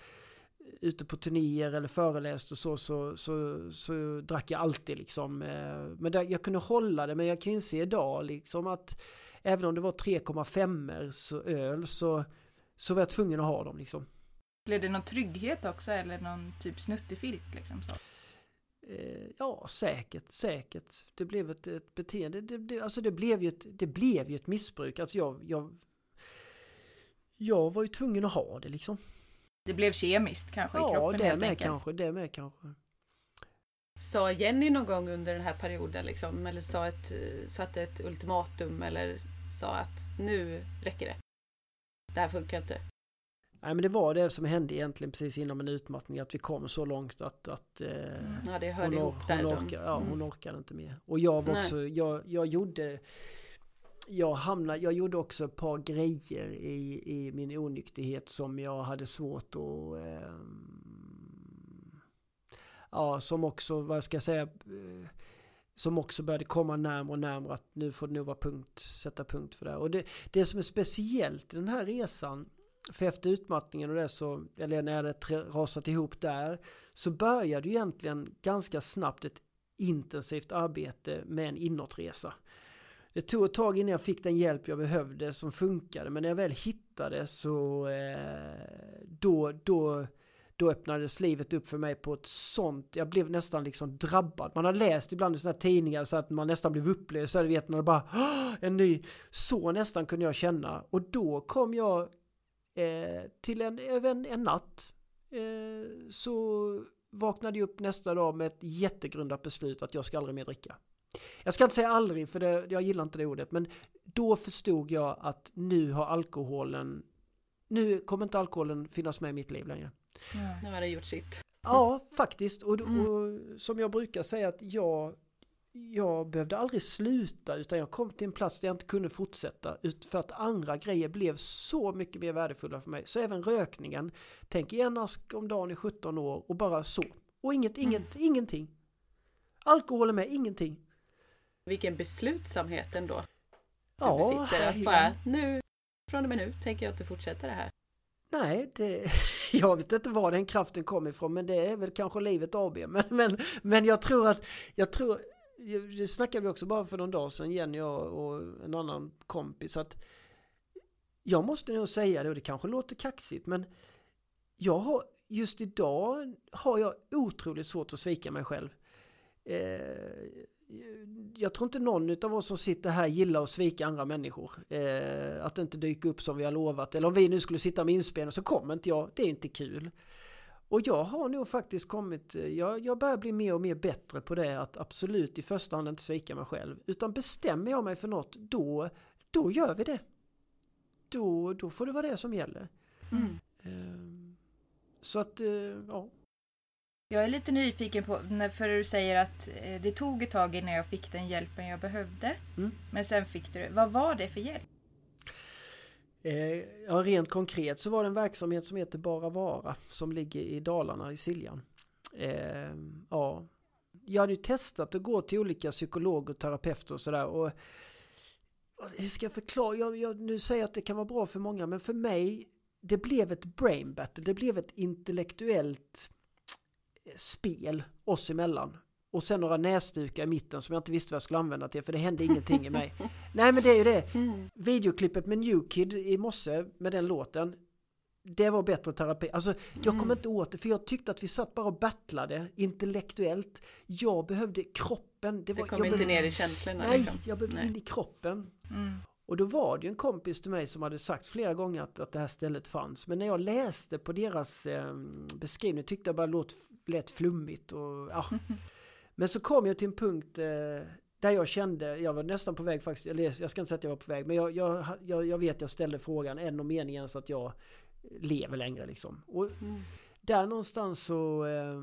ute på turnéer eller föreläst och så, så, så, så drack jag alltid liksom. Eh, men där, jag kunde hålla det, men jag kan ju se idag liksom att även om det var 3,5 så öl så, så var jag tvungen att ha dem liksom. Blev det någon trygghet också eller någon typ snuttefilt liksom? Så? Eh, ja, säkert, säkert. Det blev ett, ett beteende. Det, det, alltså det blev ju ett, det blev ju ett missbruk. Alltså jag, jag, jag var ju tvungen att ha det liksom. Det blev kemiskt kanske ja, i kroppen det helt med enkelt. kanske, det med kanske. Sa Jenny någon gång under den här perioden liksom, eller sa ett, satte ett ultimatum eller sa att nu räcker det? Det här funkar inte. Nej men det var det som hände egentligen precis inom en utmattning att vi kom så långt att, att eh, ja, det hörde hon, ihop där hon, orkar, ja, hon mm. orkade inte mer. Och jag var också, jag, jag gjorde jag hamnade, jag gjorde också ett par grejer i, i min onykterhet som jag hade svårt att eh, ja, som också, vad ska jag säga, eh, som också började komma närmare och närmare att nu får det nog vara punkt, sätta punkt för det. Och det, det som är speciellt i den här resan för efter utmattningen och det så, eller när det rasat ihop där, så började ju egentligen ganska snabbt ett intensivt arbete med en inåtresa. Det tog ett tag innan jag fick den hjälp jag behövde som funkade, men när jag väl hittade så eh, då, då, då öppnades livet upp för mig på ett sånt, jag blev nästan liksom drabbad. Man har läst ibland i sådana här tidningar så att man nästan blev upplöst, så vet man bara en ny, så nästan kunde jag känna. Och då kom jag Eh, till en, även en natt eh, så vaknade jag upp nästa dag med ett jättegrundat beslut att jag ska aldrig mer dricka. Jag ska inte säga aldrig för det, jag gillar inte det ordet men då förstod jag att nu har alkoholen nu kommer inte alkoholen finnas med i mitt liv längre. Ja. Nu har det gjort sitt. Ja, faktiskt. Och, mm. och, som jag brukar säga att jag jag behövde aldrig sluta utan jag kom till en plats där jag inte kunde fortsätta för att andra grejer blev så mycket mer värdefulla för mig. Så även rökningen, tänk en ask om dagen i 17 år och bara så. Och inget, inget, mm. ingenting. Alkohol är med, ingenting. Vilken beslutsamhet ändå. Du ja, besitter att bara nu, från och med nu tänker jag inte fortsätta det här. Nej, det, (laughs) jag vet inte var den kraften kom ifrån men det är väl kanske livet AB. (laughs) Men, men, men jag tror att, jag tror, det snackade vi också bara för någon dag sedan Jenny och, och en annan kompis att jag måste nog säga det och det kanske låter kaxigt men jag har, just idag har jag otroligt svårt att svika mig själv. Eh, jag tror inte någon av oss som sitter här gillar att svika andra människor. Eh, att inte dyka upp som vi har lovat. Eller om vi nu skulle sitta med inspelning så kommer inte jag. Det är inte kul. Och jag har nog faktiskt kommit, eh, jag, jag börjar bli mer och mer bättre på det att absolut i första hand inte svika mig själv. Utan bestämmer jag mig för något, då, då gör vi det. Då, då får det vara det som gäller. Mm. Eh, så att, eh, ja. Jag är lite nyfiken på, när, för du säger att eh, det tog ett tag innan jag fick den hjälpen jag behövde. Mm. Men sen fick du det. Vad var det för hjälp? Eh, ja, rent konkret så var det en verksamhet som heter Bara Vara som ligger i Dalarna i Siljan. Eh, ja, jag hade ju testat att gå till olika psykologer och terapeuter och sådär. Och, hur ska jag förklara? Jag, jag, nu säger jag att det kan vara bra för många men för mig det blev ett brain battle. Det blev ett intellektuellt spel oss emellan. Och sen några näsdukar i mitten som jag inte visste vad jag skulle använda till för det hände ingenting i mig. (laughs) Nej men det är ju det. Mm. Videoklippet med New Kid i morse med den låten. Det var bättre terapi. Alltså jag mm. inte åt det för jag tyckte att vi satt bara och battlade intellektuellt. Jag behövde kroppen. Det, var, det kom inte ner i känslorna. Nej, liksom. jag behövde Nej. in i kroppen. Mm. Och då var det ju en kompis till mig som hade sagt flera gånger att, att det här stället fanns. Men när jag läste på deras eh, beskrivning tyckte jag bara låt, lät flummigt. Och, ja. (laughs) Men så kom jag till en punkt eh, där jag kände, jag var nästan på väg faktiskt, eller jag ska inte säga att jag var på väg, men jag, jag, jag, jag vet jag ställde frågan, en och meningen så att jag lever längre liksom. Och mm. där någonstans så eh,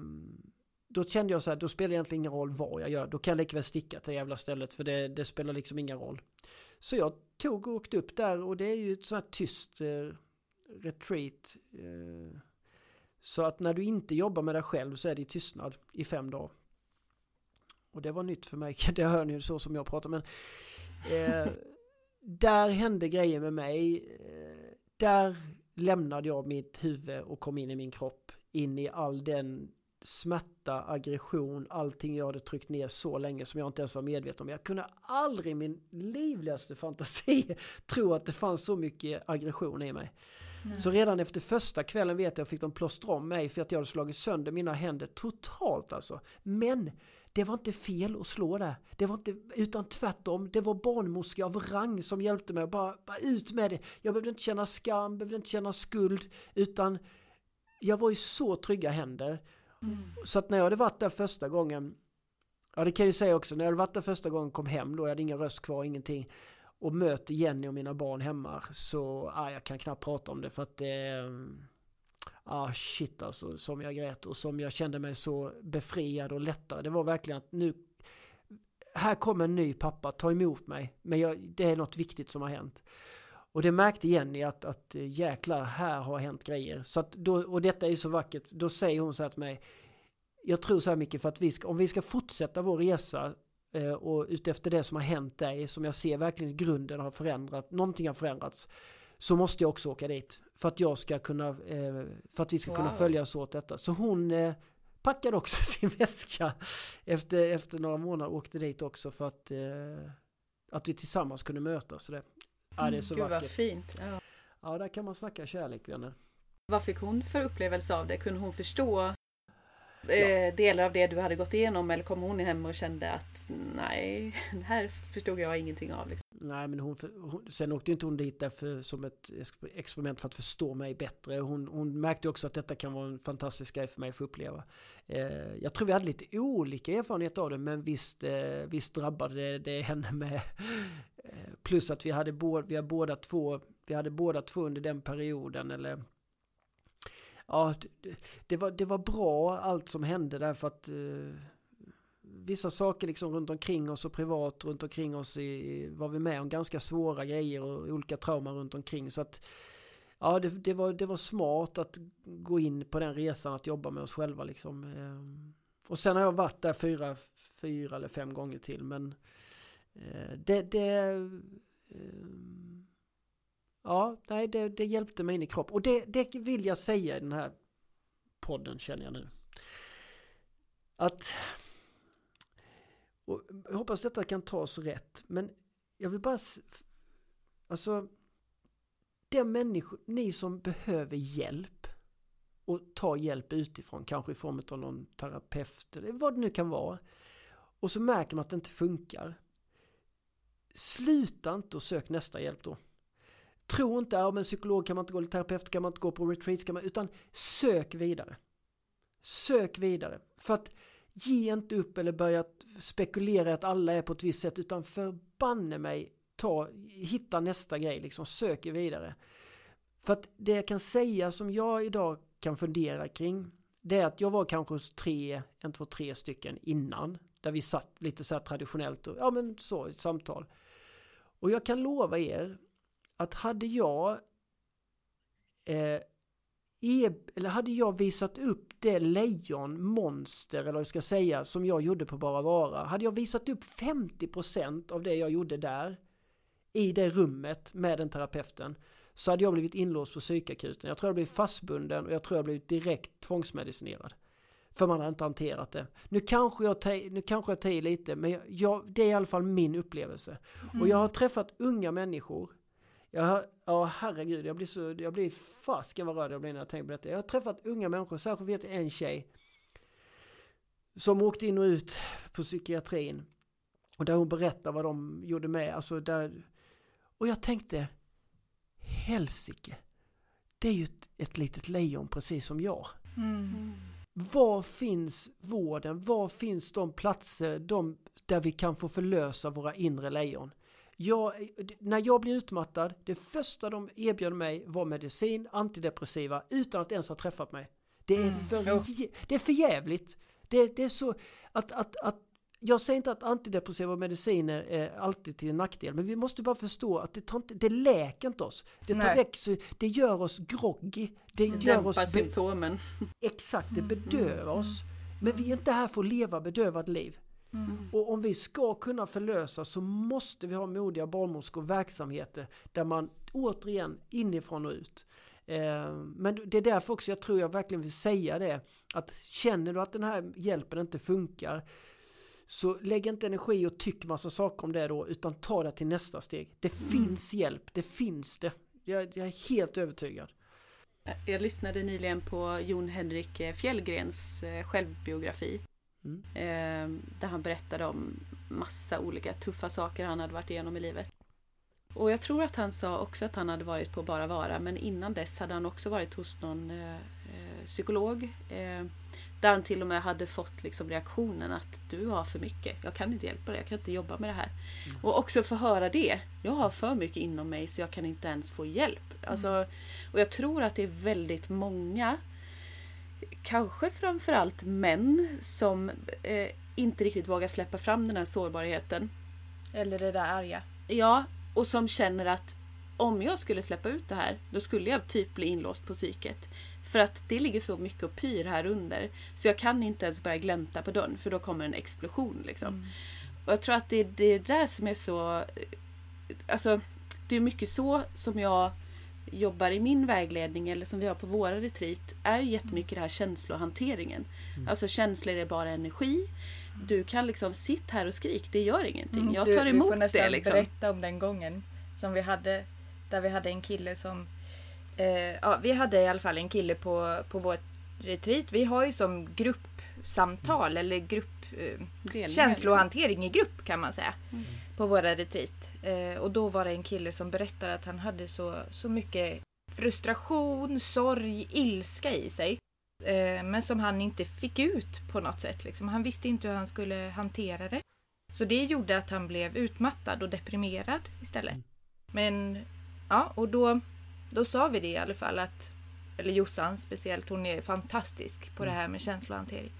då kände jag så här, då spelar det egentligen ingen roll vad jag gör. Då kan jag lika väl sticka till det jävla stället för det, det spelar liksom ingen roll. Så jag tog och åkte upp där och det är ju ett sånt här tyst eh, retreat. Eh, så att när du inte jobbar med dig själv så är det i tystnad i fem dagar. Och det var nytt för mig, (laughs) det hör ni så som jag pratar men eh, Där hände grejer med mig. Eh, där lämnade jag mitt huvud och kom in i min kropp. In i all den smärta, aggression, allting jag hade tryckt ner så länge som jag inte ens var medveten om. Jag kunde aldrig i min livligaste fantasi (laughs) tro att det fanns så mycket aggression i mig. Mm. Så redan efter första kvällen vet jag fick de plåstra om mig för att jag hade slagit sönder mina händer totalt alltså. Men det var inte fel att slå där. Det var inte, utan tvärtom, det var barnmorska av rang som hjälpte mig. Bara, bara ut med det. Jag behövde inte känna skam, behövde inte känna skuld, utan jag var i så trygga händer. Mm. Så att när jag hade varit där första gången, ja det kan jag ju säga också, när jag hade varit där första gången kom hem då, jag hade ingen röst kvar, ingenting. Och möter Jenny och mina barn hemma så, ja jag kan knappt prata om det för att ehm, det ah shit alltså, som jag grät och som jag kände mig så befriad och lättare. Det var verkligen att nu, här kommer en ny pappa, ta emot mig. Men jag, det är något viktigt som har hänt. Och det märkte Jenny att, att jäklar, här har hänt grejer. Så att då, och detta är så vackert, då säger hon så här till mig, jag tror så här mycket för att vi ska, om vi ska fortsätta vår resa eh, och utefter det som har hänt dig, som jag ser verkligen grunden har förändrat, någonting har förändrats, så måste jag också åka dit. För att jag ska kunna, eh, för att vi ska wow. kunna följas åt detta. Så hon eh, packade också (laughs) sin väska efter, efter några månader åkte dit också för att, eh, att vi tillsammans kunde mötas. Så det, ja, det är så mm, Gud vackert. vad fint. Ja. ja, där kan man snacka kärlek vänner. Vad fick hon för upplevelse av det? Kunde hon förstå. Eh, delar av det du hade gått igenom eller kom hon hem och kände att nej, (laughs) det här förstod jag ingenting av? Liksom. Nej, men hon, hon, sen åkte inte hon dit därför som ett experiment för att förstå mig bättre. Hon, hon märkte också att detta kan vara en fantastisk grej för mig att få uppleva. Eh, jag tror vi hade lite olika erfarenheter av det, men visst, eh, visst drabbade det, det henne med. Eh, plus att vi hade, bo, vi, hade båda två, vi hade båda två under den perioden, eller ja, det, det, var, det var bra allt som hände därför att eh, vissa saker liksom runt omkring oss och privat runt omkring oss i, var vi med om ganska svåra grejer och olika trauman runt omkring. Så att ja, det, det, var, det var smart att gå in på den resan att jobba med oss själva liksom. Eh, och sen har jag varit där fyra, fyra eller fem gånger till men eh, det, det eh, ja, nej, det, det hjälpte mig in i kropp. Och det, det vill jag säga i den här podden känner jag nu. Att och jag hoppas detta kan tas rätt. Men jag vill bara... Alltså... Den människor, ni som behöver hjälp och ta hjälp utifrån, kanske i form av någon terapeut eller vad det nu kan vara. Och så märker man att det inte funkar. Sluta inte och sök nästa hjälp då. Tro inte, ja men psykolog kan man inte gå, eller terapeut kan man inte gå på retreats, kan man, utan sök vidare. Sök vidare. För att ge inte upp eller börja spekulera att alla är på ett visst sätt utan förbanne mig ta, hitta nästa grej liksom, sök vidare. För att det jag kan säga som jag idag kan fundera kring det är att jag var kanske hos tre, en, två, tre stycken innan där vi satt lite så här traditionellt och ja men så, ett samtal. Och jag kan lova er att hade jag eh, e, eller hade jag visat upp det lejon, monster eller vad jag ska säga som jag gjorde på Bara Vara. Hade jag visat upp 50% av det jag gjorde där i det rummet med den terapeuten så hade jag blivit inlåst på psykakuten. Jag tror jag blivit fastbunden och jag tror jag blivit direkt tvångsmedicinerad. För man hade inte hanterat det. Nu kanske jag tar, nu kanske jag tar i lite men jag, det är i alla fall min upplevelse. Mm. Och jag har träffat unga människor jag ja herregud, jag blir så, jag blir fasken vad rörd jag blir när jag tänker på detta. Jag har träffat unga människor, särskilt vet jag en tjej. Som åkte in och ut på psykiatrin. Och där hon berättar vad de gjorde med, alltså där. Och jag tänkte, helsike. Det är ju ett, ett litet lejon precis som jag. Mm. Var finns vården? Var finns de platser de, där vi kan få förlösa våra inre lejon? Jag, när jag blir utmattad, det första de erbjöd mig var medicin, antidepressiva, utan att ens ha träffat mig. Det är mm. för, det är för jävligt. Det, det är så att, att, att jag säger inte att antidepressiva mediciner är alltid till nackdel, men vi måste bara förstå att det, tar inte, det läker inte oss. Det, tar växer, det gör oss groggy. Det gör Dämpar oss symptomen. Exakt, det bedövar oss. Men vi är inte här för att leva bedövad liv. Mm. Och om vi ska kunna förlösa så måste vi ha modiga barnmorskor verksamheter där man återigen inifrån och ut. Eh, men det är därför också jag tror jag verkligen vill säga det. Att känner du att den här hjälpen inte funkar så lägg inte energi och tyck massa saker om det då utan ta det till nästa steg. Det mm. finns hjälp, det finns det. Jag, jag är helt övertygad. Jag lyssnade nyligen på Jon Henrik Fjällgrens eh, självbiografi. Mm. Eh, där han berättade om massa olika tuffa saker han hade varit igenom i livet. Och jag tror att han sa också att han hade varit på Bara Vara men innan dess hade han också varit hos någon eh, eh psykolog. Eh, där han till och med hade fått liksom reaktionen att du har för mycket. Jag kan inte hjälpa dig, jag kan inte jobba med det här. Mm. Och också få höra det. Jag har för mycket inom mig så jag kan inte ens få hjälp. Alltså, mm. och jag tror att det är väldigt många kanske framförallt män som eh, inte riktigt vågar släppa fram den här sårbarheten. Eller det där arga. Ja, och som känner att om jag skulle släppa ut det här, då skulle jag typ bli inlåst på psyket. För att det ligger så mycket och pyr här under. Så jag kan inte ens börja glänta på dörren för då kommer en explosion. Liksom. Mm. Och jag tror att det är det där som är så... Alltså, det är mycket så som jag jobbar i min vägledning eller som vi har på våra retreat är ju jättemycket det här känslohanteringen. Mm. Alltså känslor är bara energi. Du kan liksom sitta här och skrik, det gör ingenting. Mm. Jag tar emot det. Du får nästan det, liksom. berätta om den gången som vi hade där vi hade en kille som eh, ja, vi hade i alla fall en kille på, på vårt retreat. Vi har ju som gruppsamtal eller grupp eh, känslohantering i grupp kan man säga. Mm. På våra retreat. Eh, och då var det en kille som berättade att han hade så, så mycket frustration, sorg, ilska i sig. Eh, men som han inte fick ut på något sätt. Liksom. Han visste inte hur han skulle hantera det. Så det gjorde att han blev utmattad och deprimerad istället. Mm. Men ja, och då, då sa vi det i alla fall att, eller Jossan speciellt, hon är fantastisk på det här med känslohantering.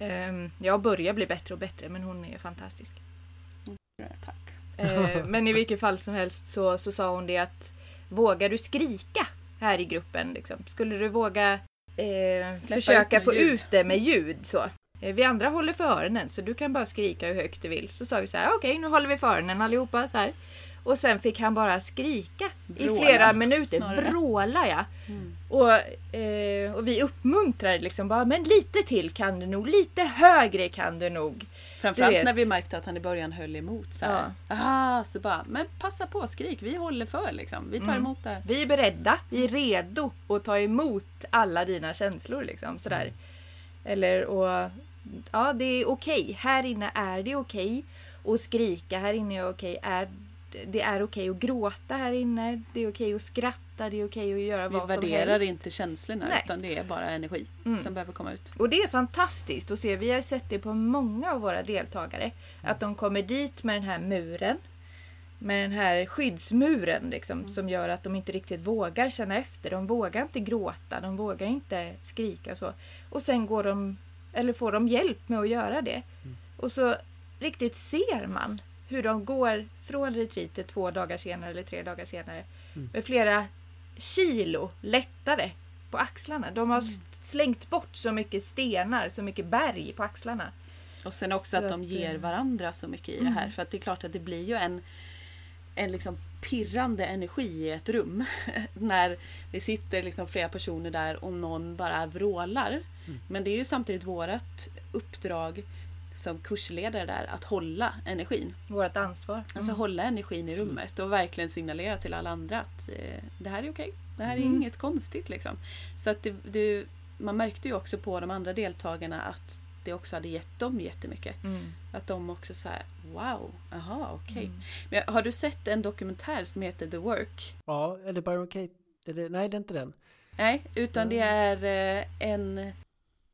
Um, jag börjar bli bättre och bättre men hon är fantastisk. Tack. Eh, men i vilket fall som helst så, så sa hon det att vågar du skrika här i gruppen? Liksom? Skulle du våga eh, försöka få ljud. ut det med ljud? Så. Eh, vi andra håller för öronen så du kan bara skrika hur högt du vill. Så sa vi så här, okej okay, nu håller vi för öronen allihopa så här. Och sen fick han bara skrika Vråla, i flera minuter. snarare. Vråla ja. Mm. Och, eh, och vi uppmuntrade liksom bara, men lite till kan du nog, lite högre kan du nog. Framförallt när vi märkte att han i början höll emot. Så, här. ah, så bara, men passa på, skrik. Vi håller för liksom. Vi tar Mm. emot det. Vi är beredda, vi är redo att ta emot alla dina känslor liksom sådär. Eller och ja det är okej, här inne är det okej att skrika, här inne är okej, är, det är okej att gråta här inne, det är okej att skratta, det är okej att göra Vi vad som värderar helst. inte känslorna Nej. utan det är bara energi Mm. som behöver komma ut. Och det är fantastiskt att se. Vi har sett det på många av våra deltagare. Att de kommer dit med den här muren. Med den här skyddsmuren liksom, som gör att de inte riktigt vågar känna efter. De vågar inte gråta, de vågar inte skrika och så. Och sen går de, eller får de hjälp med att göra det. Och så riktigt ser man hur de går från retreatet två dagar senare eller tre dagar senare. Med flera kilo lättare på axlarna. De har slängt bort så mycket stenar, så mycket berg på axlarna. Och sen också Så att de ger eh, varandra så mycket i det här. För att det är klart att det blir ju en, en liksom pirrande energi i ett rum. (laughs) När det sitter liksom flera personer där och någon bara vrålar. Men det är ju samtidigt vårt uppdrag som kursledare där att hålla energin. Vårt ansvar. Alltså hålla energin i rummet och verkligen signalera till alla andra att eh, det här är okej. Det här är Mm. inget konstigt liksom. Så att det, det, man märkte ju också på de andra deltagarna att det också hade gett dem jättemycket. Mm. Att de också så här, wow, aha, okej. Men har du sett en dokumentär som heter The Work? Ja, det Byron Kate? Det, nej, det är inte den. Nej, utan det är eh, en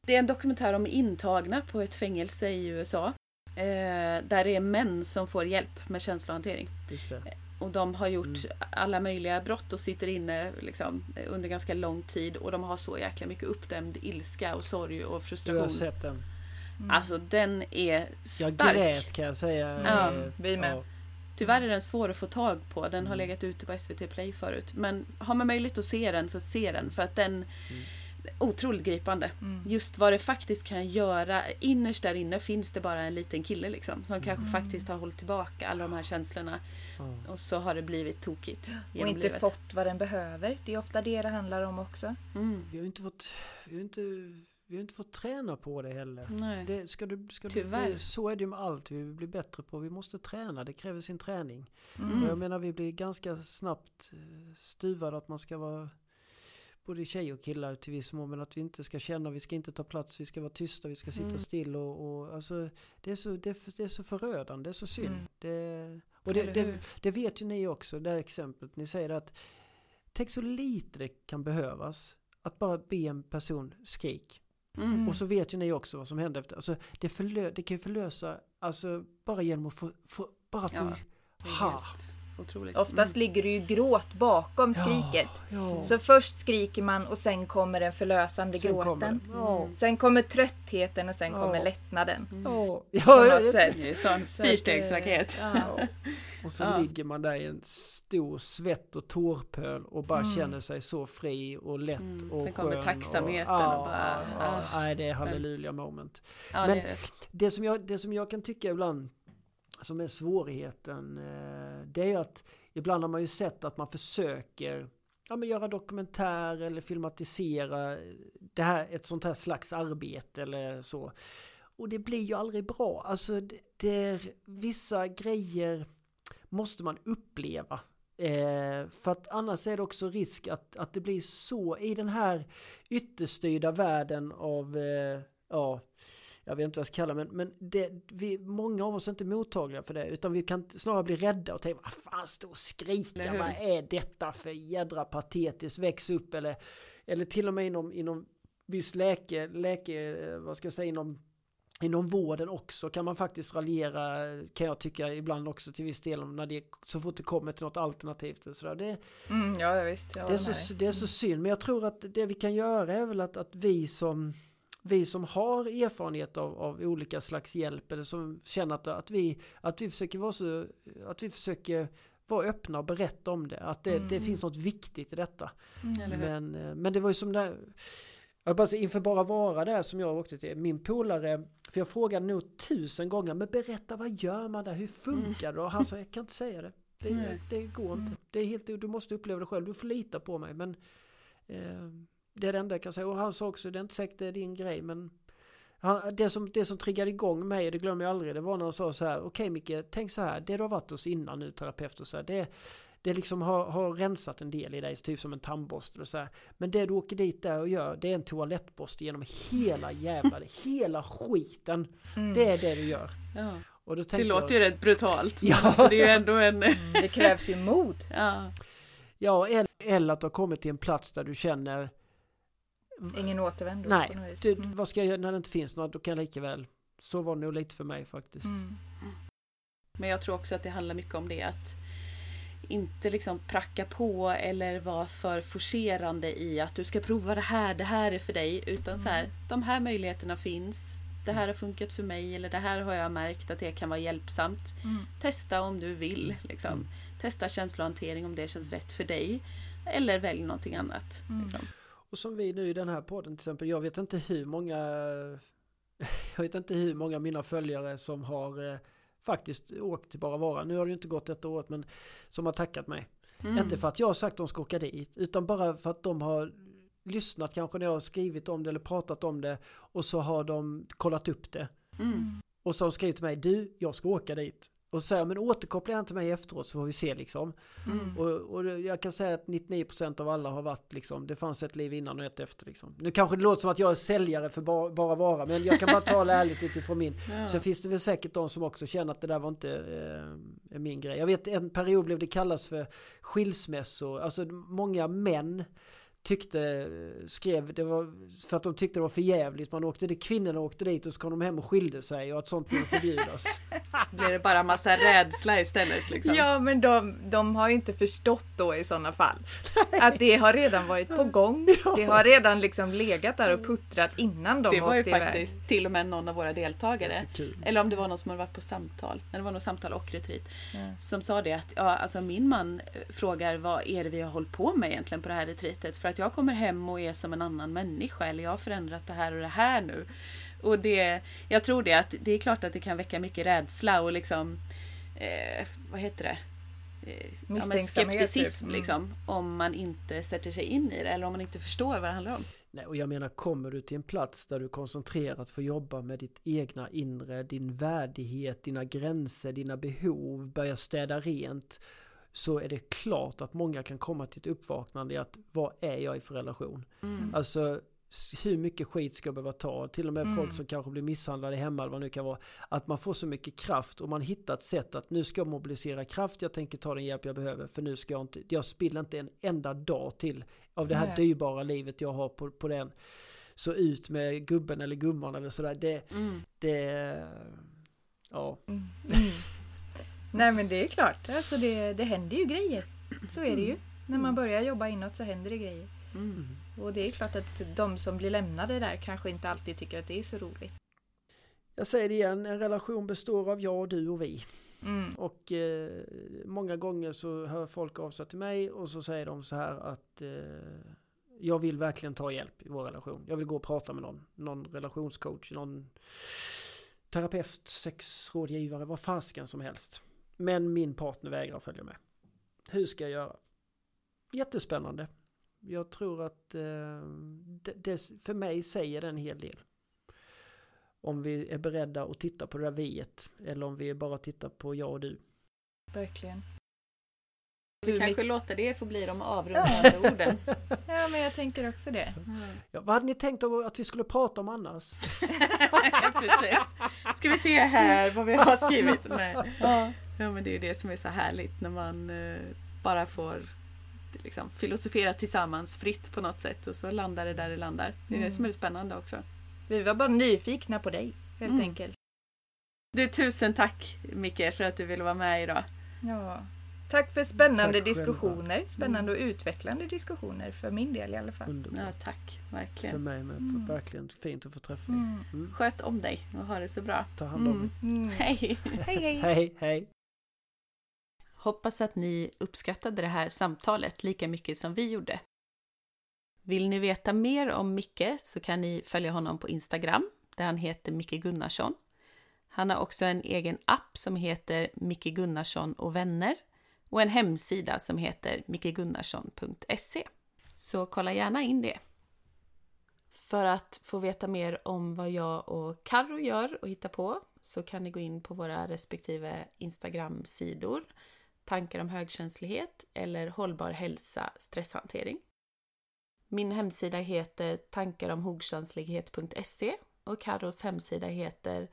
det är en dokumentär om intagna på ett fängelse i USA. Eh, där det är män som får hjälp med känslohantering. Just det. Och de har gjort alla möjliga brott och sitter inne liksom, under ganska lång tid. Och de har så jäkla mycket uppdämd ilska och sorg och Du har frustration. sett den. Alltså den är Jag stark. grät kan jag säga. Ja, Eh, vi med. ja. Tyvärr är den svår att få tag på. Den Mm. har legat ute på SVT Play förut. Men har man möjlighet att se den så se den. För att den Mm. Otroligt gripande. Mm. Just vad det faktiskt kan göra. Innerst där inne finns det bara en liten kille liksom. Som Mm. kanske faktiskt har hållit tillbaka alla de här känslorna. Ja. Och så har det blivit tokigt. Och inte livet. fått vad den behöver. Det är ofta det det handlar om också. Mm. Vi har inte fått, vi har inte, vi har inte fått träna på det heller. Nej. Det, ska du, ska du, Tyvärr. det, så är det ju med allt vi vill bli bättre på. Vi måste träna, det kräver sin träning. Mm. Och jag menar vi blir ganska snabbt eh, stuvade att man ska vara både tjej och killar till viss mån. Men att vi inte ska känna, vi ska inte ta plats, vi ska vara tysta, vi ska sitta Mm. still och, och alltså det är, så, det, det är så förödande, det är så synd. Mm. Det, och det, det, det vet ju ni också, det här exemplet. Ni säger att tänk så lite det kan behövas. Att bara be en person skrik. Mm. Och så vet ju ni också vad som händer efter. Alltså det, förlö, det kan ju förlösa, alltså bara genom att få, få bara få, Ja, ha. helt otroligt. Oftast ligger det ju gråt bakom skriket. Ja, Så först skriker man och sen kommer den förlösande Sen kommer gråten. det. Ja. Sen kommer tröttheten och sen Ja. kommer lättnaden. Mm. Ja, På ja, något sätt. Det är sån fyrstegsraket. eh, Ja. (laughs) Och så Ja. ligger man där i en stor svett och tårpöl och bara Mm. känner sig så fri och lätt Mm. och Sen kommer tacksamheten och, och ja, bara, ja, ah, nej, det är halleluja moment. Ja, Men- det det. Det som, jag, det som jag kan tycka ibland som är svårigheten eh, det är ju att ibland har man ju sett att man försöker ja, men göra dokumentär eller filmatisera det här, ett sånt här slags arbete eller så. Och det blir ju aldrig bra. Alltså det, det är, vissa grejer måste man uppleva. Eh, för att annars är det också risk att, att det blir så i den här ytterstyrda världen av, eh, ja, jag vet inte vad jag ska kalla men, men det, vi, många av oss är inte mottagliga för det utan vi kan snarare bli rädda och tänka vad fan stå och skrika, hur? vad är detta för jädra patetiskt, väx upp eller, eller till och med inom, inom viss läke, läke, vad ska jag säga, inom Inom vården också kan man faktiskt raljera kan jag tycka ibland också till viss del när det så fort det kommer till något alternativt och sådär. Det, Mm, ja, visst. Det, är så, det är så synd, men jag tror att det vi kan göra är väl att, att vi som vi som har erfarenhet av, av olika slags hjälp eller som känner att, att, vi, att vi försöker vara så, att vi försöker vara öppna och berätta om det. Att det, det Mm. finns något viktigt i detta. Mm? Men, eh, men det var ju som där, jag bara inför bara vara där som jag åkte till, min polare, för jag frågade nog tusen gånger, men berätta vad gör man där, hur funkar det? Och han sa, jag kan inte säga det. Det, det går inte. Mm. Det är helt, du måste uppleva det själv. Du får lita på mig. Men eh, det är det enda jag kan säga. Och han sa också, det är inte säkert det är din grej men han, det, som, det som triggade igång mig, det glömmer jag aldrig, det var när han sa så här, okej Micke, tänk så här, det du har varit hos innan nu, terapeut och så här, det, det liksom har, har rensat en del i dig, typ som en tandborste och så här. Men det du åker dit där och gör, det är en toalettborste genom hela jävla, (laughs) hela skiten. Mm. Det är det du gör. Ja. Och då Det låter jag, ju rätt brutalt. Men Ja. alltså, det är ju ändå en... Mm, Det krävs ju mod. (laughs) Ja. Ja, eller, eller att du har kommit till en plats där du känner Ingen återvändo Nej, du, Mm. vad ska jag göra när det inte finns något? Då kan jag lika väl. Så var det nog lite för mig faktiskt. Mm. Men jag tror också att det handlar mycket om det att inte liksom pracka på eller vara för forcerande i att du ska prova det här, det här är för dig. Utan så här, de här möjligheterna finns. Det här har funkat för mig eller det här har jag märkt att det kan vara hjälpsamt. Mm. Testa om du vill. Liksom. Mm. Testa känslohantering om det känns rätt för dig. Eller välj någonting annat. Mm. Liksom. Och som vi nu i den här podden till exempel. Jag vet inte hur många (laughs) jag vet inte hur många av mina följare som har eh, faktiskt åkt till Bara Vara. Nu har det ju inte gått ett året men som har tackat mig. Mm. Inte för att jag har sagt att de ska åka dit utan bara för att de har lyssnat kanske när jag har skrivit om det eller pratat om det och så har de kollat upp det. Mm. Och så har de skrivit till mig, du, jag ska åka dit. Och så säger jag, men återkoppla inte mig efteråt så får vi se liksom. Mm. Och, och jag kan säga att 99% av alla har varit liksom, det fanns ett liv innan och ett efter liksom. Nu kanske det låter som att jag är säljare för bara, bara vara, men jag kan bara tala (laughs) ärligt utifrån min. Ja. Sen finns det väl säkert de som också känner att det där var inte eh, min grej. Jag vet en period blev det kallas för skilsmässor, alltså många män tyckte, skrev, det var för att de tyckte det var för jävligt. Man åkte dit, kvinnorna åkte dit och så kom de hem och skilde sig och att sånt borde förbjudas. (laughs) Blir det bara massa rädsla istället? Liksom. Ja, men de, de har ju inte förstått då i sådana fall. Att det har redan varit på gång. (laughs) Det har redan liksom legat där och puttrat innan de det var ju åkte iväg. faktiskt till och med någon av våra Det deltagare. Eller om det var någon som hade varit på samtal. Nej, det var nog samtal och retreat. Ja. Som sa det att ja, alltså min man eh, frågar vad är det vi har hållit på med egentligen på det här retreatet. För att jag kommer hem och är som en annan människa. Eller jag har förändrat det här och det här nu. Och det, jag tror det att det är klart att det kan väcka mycket rädsla och liksom eh, vad heter det? Eh, ja, men Misstänksamhet, skepticism typ. Mm. liksom. Om man inte sätter sig in i det eller om man inte förstår vad det handlar om. Nej, och jag menar, kommer du till en plats där du koncentrerat får jobba med ditt egna inre, din värdighet, dina gränser, dina behov, börja städa rent, så är det klart att många kan komma till ett uppvaknande i att vad är jag i för relation? Mm. Alltså hur mycket skit ska jag behöva ta? Till och med Mm. folk som kanske blir misshandlade hemma eller vad det nu kan vara. Att man får så mycket kraft och man hittar ett sätt att nu ska jag mobilisera kraft, jag tänker ta den hjälp jag behöver för nu ska jag inte, jag spiller inte en enda dag till av det här Nej. dyrbara livet jag har på, på den. Så ut med gubben eller gumman eller sådär. Det, Mm. det, ja. Mm. (laughs) Mm. Nej men det är klart, alltså det, det händer ju grejer. Så är det ju. När man börjar jobba inåt så händer det grejer. Mm. Och det är klart att de som blir lämnade där kanske inte alltid tycker att det är så roligt. Jag säger det igen, en relation består av jag, du och vi. Mm. Och eh, många gånger så hör folk av sig till mig och så säger de så här att eh, jag vill verkligen ta hjälp i vår relation. Jag vill gå och prata med någon, någon relationscoach, någon terapeut, sexrådgivare, vad fasken som helst. Men min partner vägrar följa med. Hur ska jag göra? Jättespännande. Jag tror att eh, det, det, för mig säger det en hel del. Om vi är beredda att titta på det där viet eller om vi bara tittar på jag och du. Verkligen. Vi Du, kanske låter det få bli de (laughs) avrundande orden. Ja men jag tänker också det. Ja, vad hade ni tänkt om att vi skulle prata om annars? (laughs) Precis. Ska vi se här vad vi har skrivit? Nej. Ja. Men det är ju det som är så härligt när man eh, bara får liksom, filosofera tillsammans fritt på något sätt och så landar det där det landar. Det är det Mm. som är det spännande också. Vi var bara nyfikna på dig helt Mm. enkelt. Du, tusen tack Micke för att du ville vara med idag. Ja. Tack för spännande Tack diskussioner. Spännande och utvecklande diskussioner för min del i alla fall. Underbart. Ja, tack, För verkligen. mig med. Mm. För verkligen fint att få träffa dig. Mm. Mm. Sköt om dig och ha det så bra. Ta hand om Mm. dig. Mm. Hej! Hej hej! Hej, hej. Hoppas att ni uppskattade det här samtalet lika mycket som vi gjorde. Vill ni veta mer om Micke så kan ni följa honom på Instagram där han heter Micke Gunnarsson. Han har också en egen app som heter Micke Gunnarsson och vänner och en hemsida som heter mickegunnarsson.se. Så kolla gärna in det. För att få veta mer om vad jag och Karro gör och hittar på så kan ni gå in på våra respektive Instagram-sidor Tankar om högkänslighet eller Hållbar hälsa stresshantering. Min hemsida heter tankaromhogkänslighet.se och Carros hemsida heter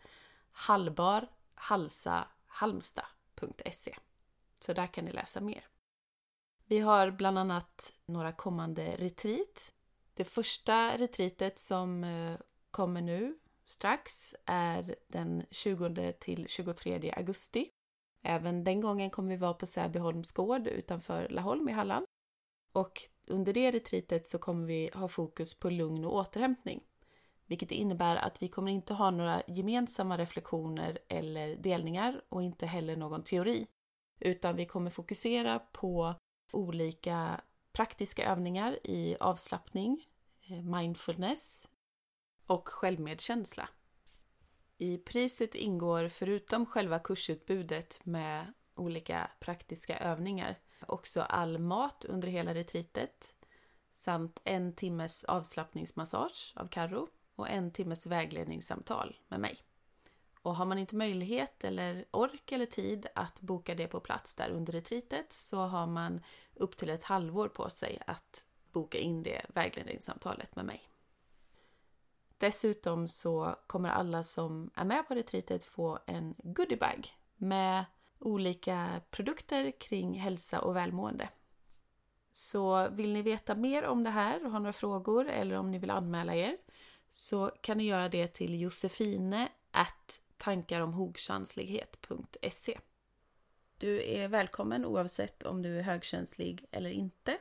hallbarhalsahalmstad.se. Så där kan ni läsa mer. Vi har bland annat några kommande retreat. Det första retreatet som eh, kommer nu strax är den 20 till 23 augusti. Även den gången kommer vi vara på Säbyholms gård utanför Laholm i Halland. Och under det retreatet så kommer vi ha fokus på lugn och återhämtning. Vilket innebär att vi kommer inte ha några gemensamma reflektioner eller delningar och inte heller någon teori. Utan vi kommer fokusera på olika praktiska övningar i avslappning, eh, mindfulness och självmedkänsla. I priset ingår förutom själva kursutbudet med olika praktiska övningar också all mat under hela retreatet samt en timmes avslappningsmassage av Karro och en timmes vägledningssamtal med mig. Och har man inte möjlighet eller ork eller tid att boka det på plats där under retreatet så har man upp till ett halvår på sig att boka in det vägledningssamtalet med mig. Dessutom så kommer alla som är med på retreatet få en goodiebag med olika produkter kring hälsa och välmående. Så vill ni veta mer om det här och har några frågor eller om ni vill anmäla er så kan ni göra det till josefine tankaromhogkänslighet.se Du är välkommen oavsett om du är högkänslig eller inte.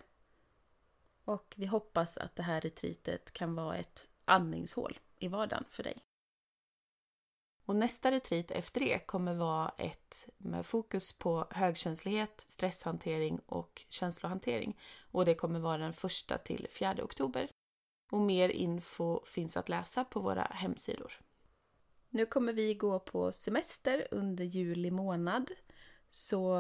Och vi hoppas att det här retreatet kan vara ett andningshål i vardagen för dig. Och nästa retreat efter det kommer vara ett med fokus på högkänslighet, stresshantering och känslohantering. Och det kommer vara den första till 4 oktober. Och mer info finns att läsa på våra hemsidor. Nu kommer vi gå på semester under juli månad. Så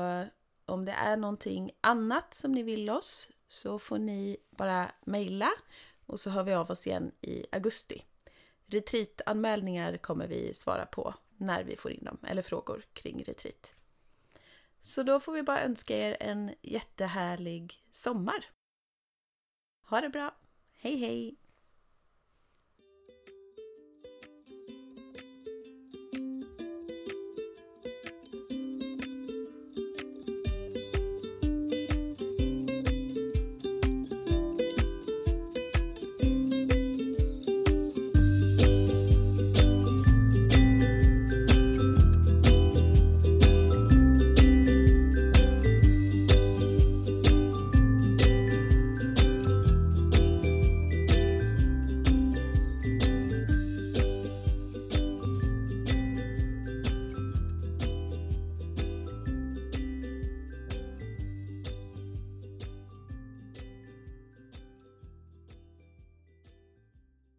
om det är någonting annat som ni vill oss så får ni bara mejla och så hör vi av oss igen i augusti. Retreatanmälningar kommer vi svara på när vi får in dem, eller frågor kring retreat. Så då får vi bara önska er en jättehärlig sommar. Ha det bra! Hej hej!